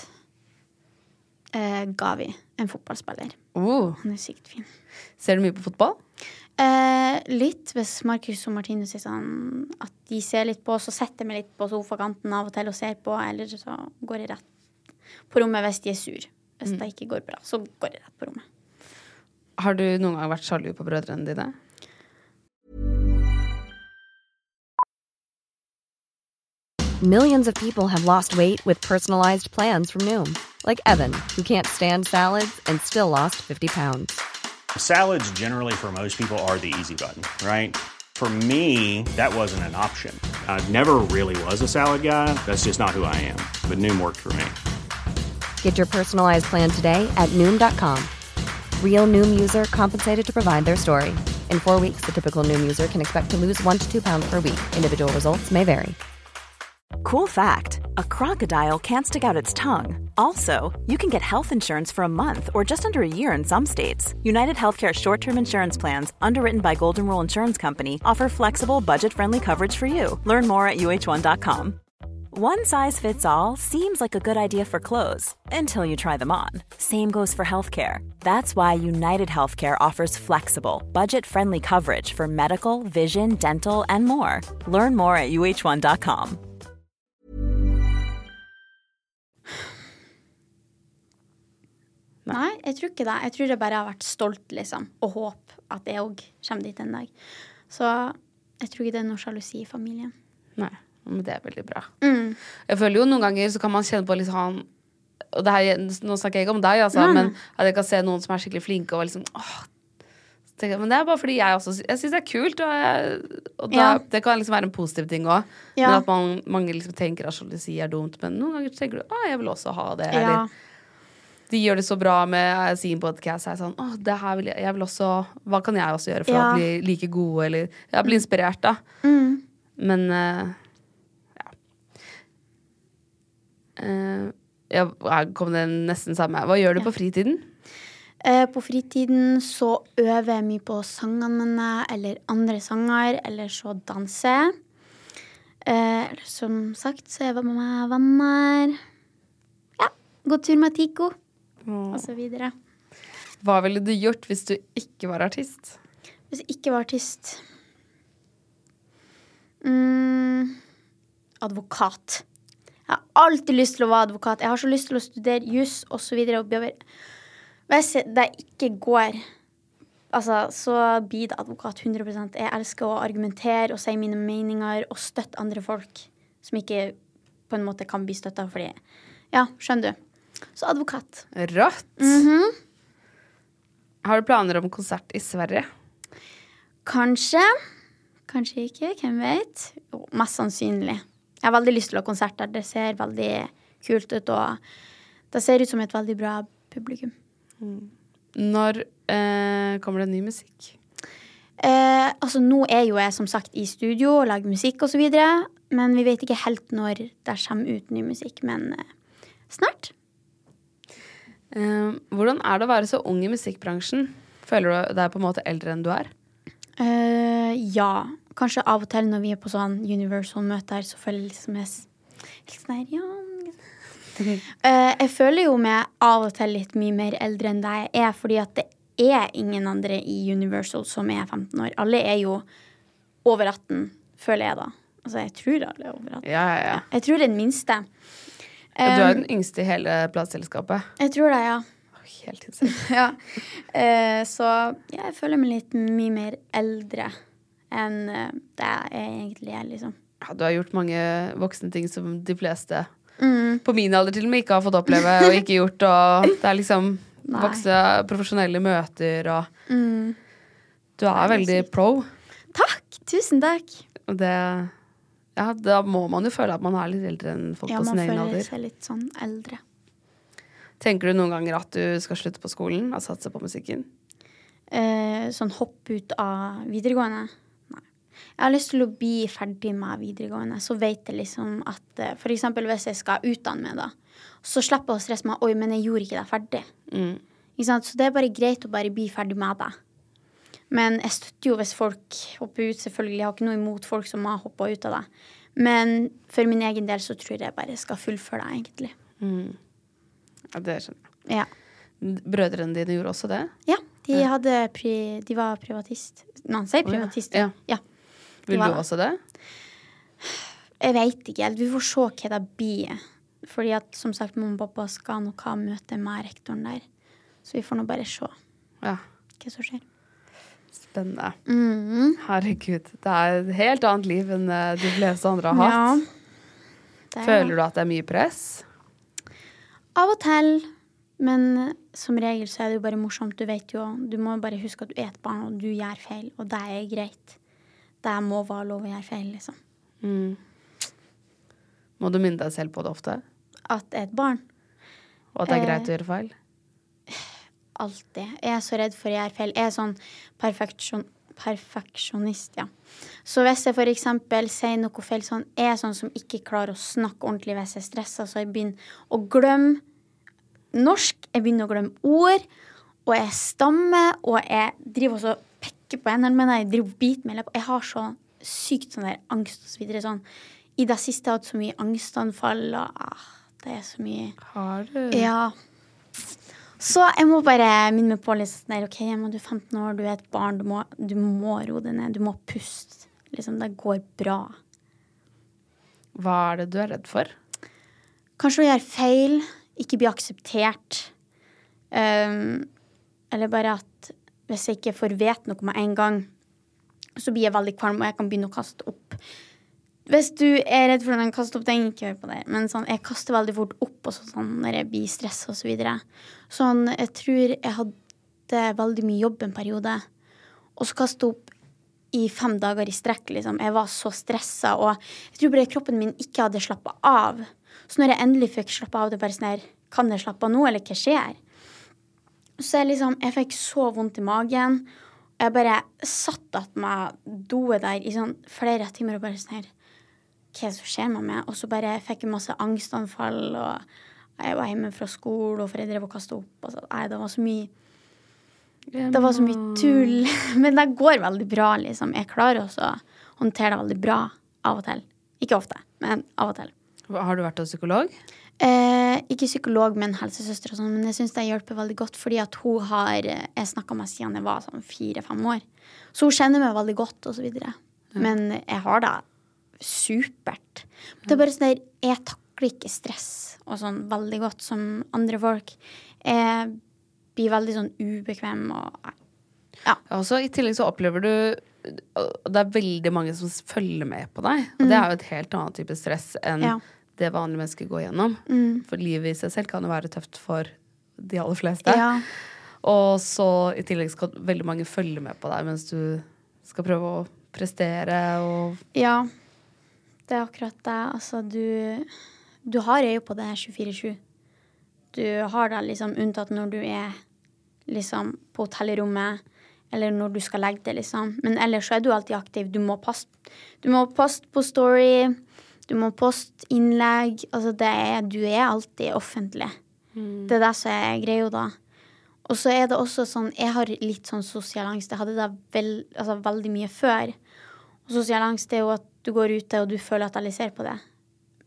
uh, Gavi, en fotballspiller. Oh, Han er sykt fin. ser du mye på fotball? Uh, litt hvis Marcus og Martinus sier sånn at de ser litt på, så setter jeg meg litt på sofakanten av og til og ser på, eller så går jeg rett på rommet hvis de er sur. Hvis mm. det ikke går bra, så går jeg rett på rommet. Har du noen gang vært sjalu på brødrene dine? Millions of people have lost weight with personalized plans from Noom, like Evan, who can't stand salads and still lost 50 pounds. Salads, generally, for most people, are the easy button, right? For me, that wasn't an option. I never really was a salad guy. That's just not who I am. But Noom worked for me. Get your personalized plan today at Noom.com. Real Noom user compensated to provide their story. In four weeks, the typical Noom user can expect to lose one to two pounds per week. Individual results may vary. Cool fact a crocodile can't stick out its tongue. Also, you can get health insurance for a month or just under a year in some states. United Healthcare short term insurance plans, underwritten by Golden Rule Insurance Company, offer flexible, budget friendly coverage for you. Learn more at uh1.com. One size fits all seems like a good idea for clothes until you try them on. Same goes for healthcare. That's why United Healthcare offers flexible, budget friendly coverage for medical, vision, dental, and more. Learn more at uh1.com. Nei, jeg tror ikke det. Jeg tror det bare har vært stolt, liksom, og håp at jeg òg kommer dit en dag. Så jeg tror ikke det er noe sjalusi i familien. Nei, men det er veldig bra. Mm. Jeg føler jo noen ganger så kan man kjenne på litt sånn Og det her, nå snakker jeg ikke om deg, altså, men at jeg kan se noen som er skikkelig flinke og liksom åh, Men det er bare fordi jeg også Jeg syns det er kult, og, jeg, og da, Ja. det kan liksom være en positiv ting òg. Ja. Men at man, mange liksom tenker at sjalusi er dumt. Men noen ganger tenker du å, jeg vil også ha det. Ja. Eller de gjør det så bra med sin podkast. Jeg er sånn, åh, det her vil jeg, jeg vil også Hva kan jeg også gjøre for å bli like gode, eller Jeg blir inspirert, da. Mm. Men eh, ja. Eh, ja, her kom det nesten samme. Hva gjør du på fritiden? Eh, på fritiden så øver jeg mye på sangene mine, eller andre sanger, eller så danser jeg. Eh, som sagt så er jeg med meg venner. Ja, gå tur med Tico, og så videre. Hva ville du gjort hvis du ikke var artist? Hvis jeg ikke var artist mm, Advokat. Jeg har alltid lyst til å være advokat. Jeg har så lyst til å studere juss osv. Hvis det ikke går, altså, så blir det advokat 100% Jeg elsker å argumentere og si mine meninger og støtte andre folk som ikke på en måte kan bli støtta fordi Ja, skjønner du. Så advokat. Rått! Mhm. Har du planer om konsert i Sverige? Kanskje. Kanskje ikke. Hvem vet? Jo, mest sannsynlig. Jeg har veldig lyst til å ha konsert der. Det ser veldig kult ut, og det ser ut som et veldig bra publikum. Når eh, kommer det ny musikk? Eh, altså, nå er jo jeg som sagt i studio og lager musikk osv. men vi vet ikke helt når det kommer ut ny musikk. Men eh, snart. Eh, hvordan er det å være så ung i musikkbransjen? Føler du deg på en måte eldre enn du er? Eh, ja. Kanskje av og til når vi er på sånn Universal-møter, så føler jeg liksom jeg helt sånn her, ja. Eh, jeg føler jo meg av og til litt mye mer eldre enn deg jeg er, fordi at det er ingen andre i Universal som er 15 år. Alle er jo over 18, føler jeg da. Altså, jeg tror alle er over 18. Ja, ja, ja. Jeg tror den minste. Du er Eh, den yngste i hele plateselskapet. jeg tror det, ja. Helt insane. ja. Eh, så ja, jeg føler meg litt mye mer eldre enn eh, det jeg egentlig er, liksom. Ja, du har gjort mange voksne ting som de fleste Mm. på min alder til og med ikke har fått oppleve og ikke gjort. Og det er liksom Nei. voksne profesjonelle møter og Mm. Du er er veldig sykt. pro. Takk! Tusen takk. Og det Ja, da må man jo føle at man er litt eldre enn folk Ja, på sin egen alder. Ja, man føler seg litt sånn eldre. Tenker du noen ganger at du skal slutte på skolen og satse på musikken? Eh, sånn hopp ut av videregående? Jeg har lyst til å bli ferdig med videregående. Så vet jeg liksom at f.eks. for eksempel hvis jeg skal utdanne meg, da, så slipper jeg å stresse meg. Oi, men jeg gjorde ikke det ferdig. Mm. Ikke sant? Så det er bare greit å bare bli ferdig med det. Men jeg støtter jo hvis folk hopper ut, selvfølgelig. Jeg har ikke noe imot folk som har hoppa ut av det. Men for min egen del så tror jeg jeg bare skal fullføre det, egentlig. Mm. Ja, det skjønner jeg. Ja. Brødrene dine gjorde også det? Ja, de, pri, de var privatist. Nei, han sier Å, ja. privatist. Ja. ja. Vil du også det? Jeg veit ikke helt. Vi får se hva det blir. Fordi at som sagt, mamma og pappa skal nok ha møte med rektoren der. Så vi får nå bare se Ja. hva som skjer. Spennende. Mm. Herregud. Det er et helt annet liv enn eh, de fleste andre har Ja. hatt. Er Føler du at det er mye press? Av og til. Men eh, som regel så er det jo bare morsomt. Du vet jo, du må bare huske at du er et barn, og du gjør feil. Og det er greit. Det må være lov å gjøre feil, liksom. Mm. Må du minne deg selv på det ofte? At jeg er et barn. Og at det er Eh, greit å gjøre feil? Alltid. Jeg er så redd for å gjøre feil. Jeg er sånn perfeksjon, perfeksjonist, ja. Så hvis jeg eksempel sier noe feil sånn, jeg er sånn som ikke klarer å snakke ordentlig hvis jeg er stressa, så jeg begynner å glemme norsk, jeg begynner å glemme ord, og jeg stammer, og jeg driver også og på hendene mine, jeg driver biter meg i. Jeg har så sykt sånn der angst og så videre sånn. I det siste har jeg hatt så mye angstanfall, og ah, det er så mye Har du? ja. Så jeg må bare minne meg på litt sånn der, OK, Emma, du er 15 år, du er et barn, du må, du må roe deg ned, du må puste. Liksom, det går bra. Hva er det du er redd for? Kanskje å gjøre feil, ikke bli akseptert. Um, eller bare at hvis jeg ikke får vite noe med en gang, så blir jeg veldig kvalm, og jeg kan begynne å kaste opp. Hvis du er redd for hvordan jeg kaster opp, tenk ikke hør på det. Men sånn, jeg kaster veldig fort opp og sånn, når jeg blir stressa og så videre. Sånn, jeg tror jeg hadde veldig mye jobb en periode, og så kaste opp i fem dager i strekk, liksom. Jeg var så stressa, og jeg tror bare kroppen min ikke hadde slappa av. Så når jeg endelig fikk slappe av, det bare sånn her Kan jeg slappe av nå, eller hva skjer? Så jeg liksom Jeg fikk så vondt i magen. Og jeg bare satt attmed doet der i sånn flere timer og bare sånn her Hva er det som skjer med meg? Og så bare fikk jeg masse angstanfall, og jeg var hjemme fra skole, og foreldre var kasta opp. Og så, nei, det var så mye det var så mye tull. Men det går veldig bra, liksom. Jeg klarer også å håndtere det veldig bra av og til. Ikke ofte, men av og til. Har du vært hos psykolog? Eh, ikke psykolog, men helsesøster og sånn. Men jeg syns det hjelper veldig godt, fordi at hun har eh, Jeg snakka med siden jeg var sånn fire-fem år. Så hun kjenner meg veldig godt, og så videre. Men jeg har det supert. Det er bare sånn der Jeg takler ikke stress og sånn veldig godt som andre folk. Jeg blir veldig sånn ubekvem og Ja, også, I tillegg så opplever du Det er veldig mange som følger med på deg. Og det er jo et helt annet type stress enn Mm. Ja. Det vanlige mennesker går gjennom. Mm. For livet i seg selv kan jo være tøft for de aller fleste. Ja. Og så i tillegg skal veldig mange følge med på deg mens du skal prøve å prestere og Ja, det er akkurat det. Altså, du, du har øye på det 24-7. Du har det liksom unntatt når du er liksom på hotellrommet, eller når du skal legge det, liksom. Men ellers så er du alltid aktiv. Du må poste, du må poste på Story, du må poste innlegg. Altså, det er, du er alltid offentlig. Det er det som er greia da. Og så er det også sånn Jeg har litt sånn sosial angst. Jeg hadde det vel, altså, veldig mye før. Og sosial angst er jo at du går ute og du føler at alle ser på det.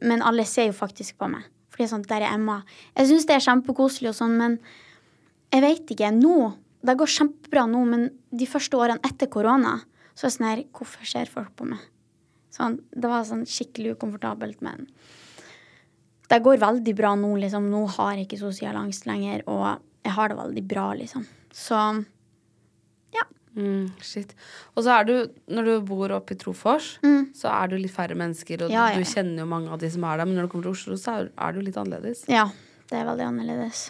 Men alle ser jo faktisk på meg. For det er sånn, der er Emma. Jeg syns det er kjempekoselig og sånn, men jeg vet ikke. Nå Det går kjempebra nå, men de første årene etter korona så er det sånn her Hvorfor ser folk på meg? Sånn, det var sånn skikkelig ukomfortabelt, men det går veldig bra nå, liksom. Nå har jeg ikke sosial angst lenger, og jeg har det veldig bra, liksom. Så Mm, shit. Og så er du, når du bor oppe i Trofors, så er du litt færre mennesker, og ja, Ja, ja. du kjenner jo mange av de som er der, men når du kommer til Oslo, så er, er du litt annerledes. ja, det er veldig annerledes.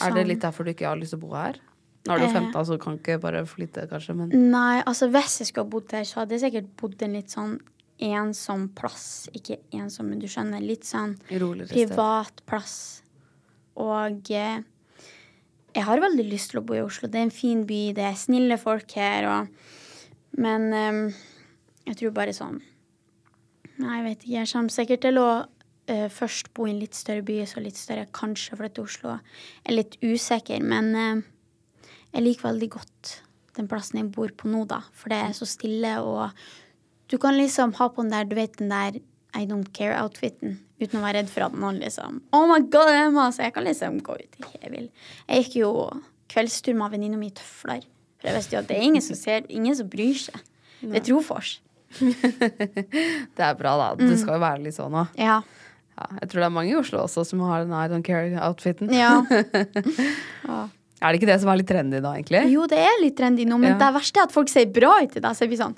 Er det litt derfor du ikke har lyst til å bo her? Nå er du Eh. 15, så kan ikke bare flytte, kanskje, men Nei, altså hvis jeg skulle bodd her, så hadde jeg sikkert bodd en litt sånn ensom plass. Ikke ensom, men du skjønner. Litt sånn privat plass. Og eh, jeg har veldig lyst til å bo i Oslo. Det er en fin by, det er snille folk her, og Men eh, jeg tror bare sånn Nei, jeg vet ikke. Jeg kommer sikkert til å eh, først bo i en litt større by, så litt større, kanskje flytte til Oslo. Jeg er litt usikker, men eh, jeg liker veldig godt den plassen jeg bor på nå, da. For det er så stille, og du kan liksom ha på den der, du vet den der I don't care-outfiten. Uten å være redd for at noen liksom Oh my god, Emma! Så jeg kan liksom gå ut i jeg vil. Jeg gikk jo kveldstur med venninna mi i tøfler. For jeg visste jo at det er ingen som ser, ingen som bryr seg. Det er Trofors. det er bra, da. Det skal jo være litt sånn òg. Ja. Ja, jeg tror det er mange i Oslo også som har den I don't care-outfiten. Ja. Er det ikke det som er litt trendy nå, egentlig? Jo, det er litt trendy nå, men Ja. det verste er at folk ser bra ut i deg, Så jeg blir sånn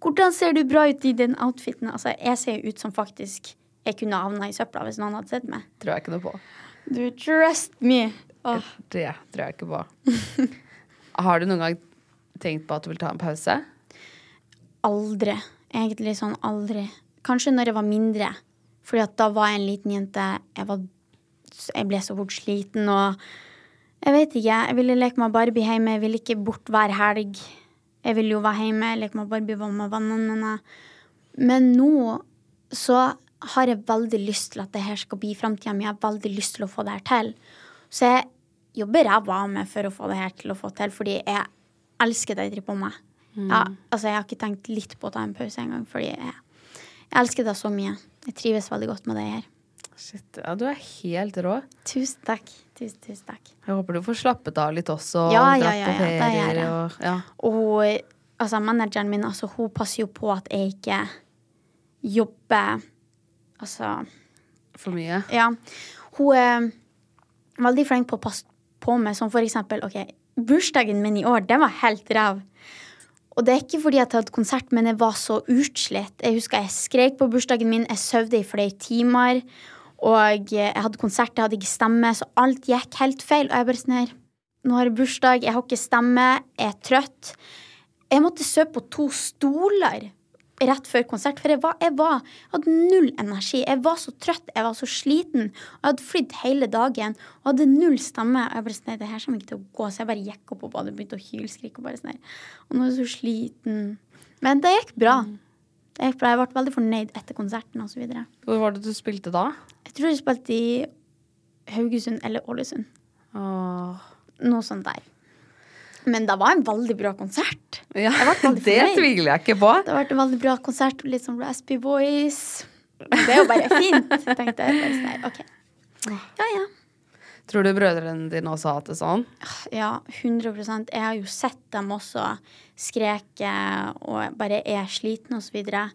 Hvordan ser du bra ut i den outfiten? Altså, jeg ser jo ut som faktisk jeg kunne havna i søpla hvis noen hadde sett meg. Tror jeg ikke noe på. Du, trust me. Åh. Det tror jeg ikke på. Har du noen gang tenkt på at du vil ta en pause? Aldri. Egentlig sånn aldri. Kanskje når jeg var mindre. Fordi at da var jeg en liten jente. Jeg, var, jeg ble så fort sliten og Jeg vet ikke. Jeg ville leke med Barbie hjemme. Jeg ville ikke bort hver helg. Jeg ville jo være hjemme, leke med Barbie, være med vennene mine. Men nå så har jeg veldig lyst til at det her skal bli framtida mi. Jeg har veldig lyst til å få det her til. Så jeg jobber ræva av meg for å få det her til å få til, fordi jeg elsker det jeg driver på med. Ja, altså, jeg har ikke tenkt litt på å ta en pause engang, fordi jeg, jeg elsker det så mye. Jeg trives veldig godt med det her. Shit, ja, du er helt rå. Tusen takk. Tusen, tusen takk. Jeg håper du får slappet av litt også. Ja, og ja, ja, ja, det gjør jeg. og ja. Og altså manageren min, altså, hun passer jo på at jeg ikke jobber Altså For mye. Ja. Hun er veldig flink på å passe på meg, som for eksempel OK, bursdagen min i år, den var helt ræv. Og det er ikke fordi jeg hadde konsert, men jeg var så utslitt. Jeg husker jeg skrek på bursdagen min, jeg sov i flere timer. Og jeg hadde konsert, jeg hadde ikke stemme, så alt gikk helt feil. Og jeg bare sånn her Nå har jeg bursdag, jeg har ikke stemme, jeg er trøtt. Jeg måtte sove på to stoler rett før konsert, for jeg, var, jeg, var, jeg hadde null energi. Jeg var så trøtt, jeg var så sliten. Og jeg hadde flydd hele dagen og hadde null stemme. Og jeg bare sånn, her, det her kommer ikke til å gå, så jeg bare gikk opp og badet, begynte å hylskrike. Og bare sånn, og nå er jeg så sliten. Men det gikk bra. Bra. Jeg ble veldig fornøyd etter konserten osv. Hvor var det du spilte da? Jeg tror jeg spilte i Haugesund eller Ålesund. Åh. Noe sånt der. Men det var en veldig bra konsert. Ja, det tviler jeg ikke på. Det har vært en veldig bra konsert. Litt sånn raspy voice. Det er jo bare fint, tenkte jeg. Bare sånn her. Ja, ja. Tror du brødrene dine også har hatt det sånn? Ja, 100% Jeg har jo sett dem også skreke og bare er sliten og så videre.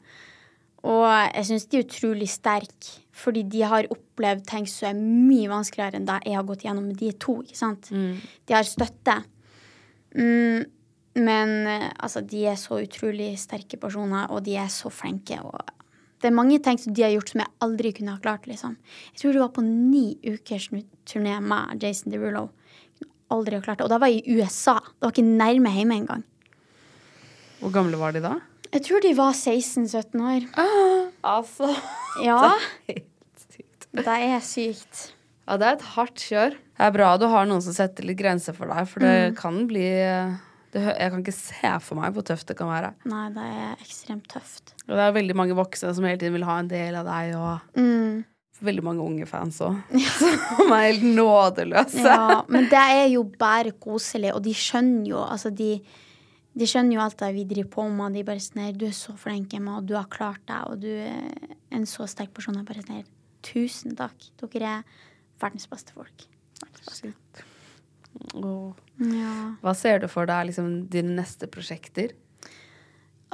Og jeg syns de er utrolig sterke, fordi de har opplevd ting som er mye vanskeligere enn det jeg har gått gjennom med de to. ikke sant? De har støtte. Mm, men eh, altså, de er så utrolig sterke personer, og de er så flinke. og det er mange ting som de har gjort som jeg aldri kunne ha klart. liksom. Jeg tror det var på ni ukers turné med Jason Derulo. Aldri ha klart det. Og da var jeg i USA. Det var ikke nærme hjemme engang. Hvor gamle var de da? Jeg tror de var 16-17 år. Altså Ja, Det er Helt sykt. det er sykt. Ja, det er et hardt kjør. Det er bra du har noen som setter litt grenser for deg, for det kan bli det, Jeg kan ikke se for meg hvor tøft det kan være. Nei, det er ekstremt tøft. Og det er veldig mange voksne som hele tiden vil ha en del av deg. Og Mm. veldig mange unge fans òg, som er helt nådeløse. Ja, men det er jo bare koselig, og de skjønner jo Altså, de, de skjønner jo alt det vi driver på med, de bare sånn her Du er så flink, Emma, og du har klart deg, og du er en så sterk person. Jeg bare sånn her Tusen takk. Dere er verdens beste folk. Verdens beste. Åh. Ja. Hva ser du for deg liksom, dine neste prosjekter?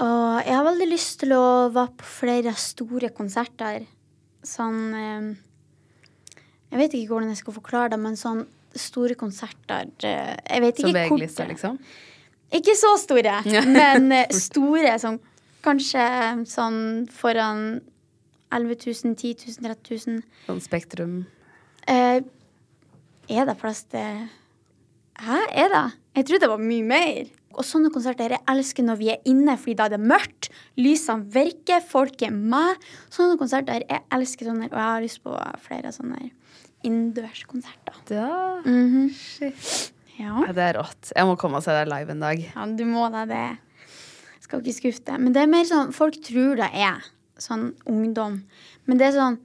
Og jeg har veldig lyst til å være på flere store konserter. Sånn eh, Jeg vet ikke hvordan jeg skal forklare det, men sånn store konserter eh, Jeg vet ikke hvor VG-lista, liksom? Ikke så store, men eh, store som kanskje sånn foran 11 000, 10 000, 13 000. Sånn Spektrum? Eh, er det plass til Hæ, er det? Jeg trodde det var mye mer. Og sånne konserter jeg elsker når vi er inne, fordi da er det mørkt. Lysene virker, folk er med. Sånne konserter jeg elsker sånne, og jeg har lyst på flere sånne innendørskonserter. Ja. Mhm. Shit. Ja. Ja, Det er rått. Jeg må komme og se deg live en dag. ja, du må da det. Skal ikke skuffe deg. Men det er mer sånn folk tror det er sånn ungdom. Men det er sånn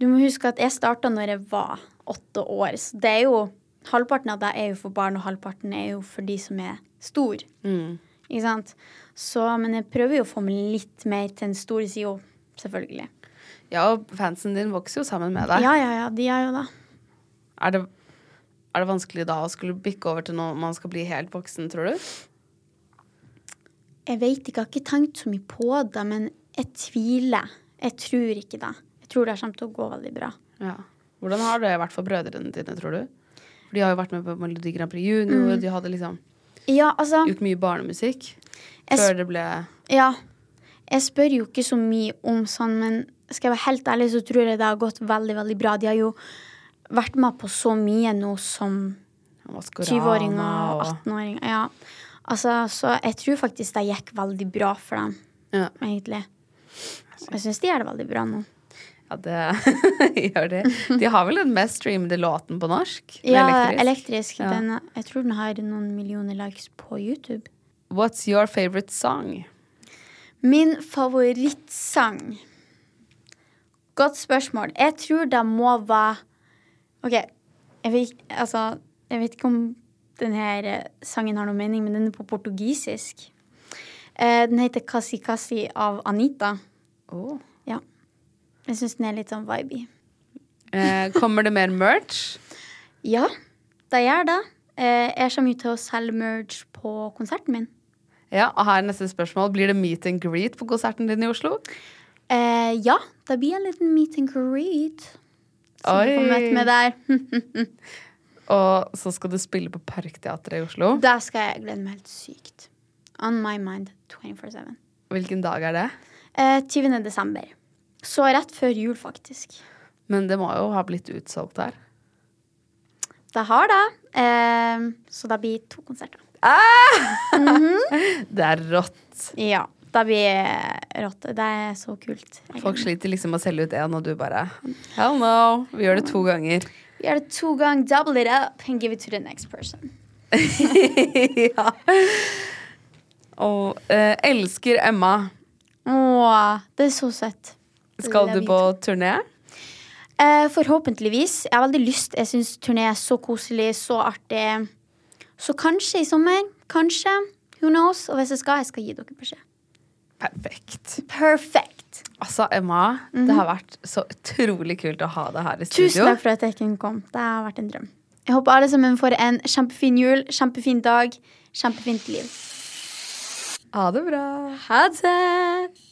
Du må huske at jeg starta når jeg var åtte år, så det er jo Halvparten av det er jo for barn, og halvparten er jo for de som er stor. Mm. Ikke sant? Så, men jeg prøver jo å få meg litt mer til den store sida, selvfølgelig. Ja, og fansen din vokser jo sammen med deg. Ja, ja, ja, de er jo det. Er, det er det vanskelig da å skulle bikke over til når man skal bli helt voksen, tror du? Jeg vet ikke, jeg har ikke tenkt så mye på det, men jeg tviler. Jeg tror ikke det. Jeg tror det kommer til å gå veldig bra. Ja. Hvordan har det vært for brødrene dine, tror du? For de har jo vært med på Melodi Grand Prix Junior, Mm. de hadde liksom Ja, altså gjort mye barnemusikk før det ble Ja. Jeg spør jo ikke så mye om sånn, men skal jeg være helt ærlig, så tror jeg det har gått veldig, veldig bra. De har jo vært med på så mye nå som 20-åringer og og 18-åringer. Ja. Altså, så jeg tror faktisk det gikk veldig bra for dem, Ja. egentlig. Og jeg syns de gjør det veldig bra nå. Ja, det gjør de. De har vel den mest streamede låten på norsk? Ja, elektrisk. Ja. Den, jeg tror den har noen millioner likes på YouTube. What's your favorite song? Min favorittsang Godt spørsmål. Jeg tror det må være OK, jeg vet, altså, jeg vet ikke om denne sangen har noe mening, men den er på portugisisk. Eh, den heter Kasi Kasi av Anita. Oh. Jeg syns den er litt sånn vibey. Eh, kommer det mer merch? Ja, det gjør det. Eh, jeg kommer jo til å selge merch på konserten min. Ja, og her er neste spørsmål. Blir det meet and greet på konserten din i Oslo? Eh, ja, det blir en liten meet and greet. Så du får møte med der. Og så skal du spille på Parkteatret i Oslo. Da skal jeg glede meg helt sykt. On my mind 24-7. Hvilken dag er det? Eh, 20. desember. Så rett før jul, faktisk. Men det må jo ha blitt utsolgt her. Det har det. Eh, så det blir to konserter. Det er rått. Ja. Det blir rått. Det er så kult. Folk sliter liksom med å selge ut én, og du bare Hell no. Vi gjør det to ganger. Vi gjør det to ganger. Double it up and give it to the next person. ja. Og eh, elsker Emma. Åh, det er så søtt. Skal du på turné? Eh, forhåpentligvis. Jeg har veldig lyst. Jeg syns turné er så koselig, så artig. Så kanskje i sommer. Kanskje. Who knows? Og hvis jeg skal, jeg skal gi dere beskjed. Perfekt. Perfekt. Altså, Emma, det har vært så utrolig kult å ha deg her i studio. Mhm. Tusen takk for at jeg kunne komme. Det har vært en drøm. Jeg håper alle sammen får en kjempefin jul, kjempefin dag, kjempefint liv. Ha det bra. Ha det!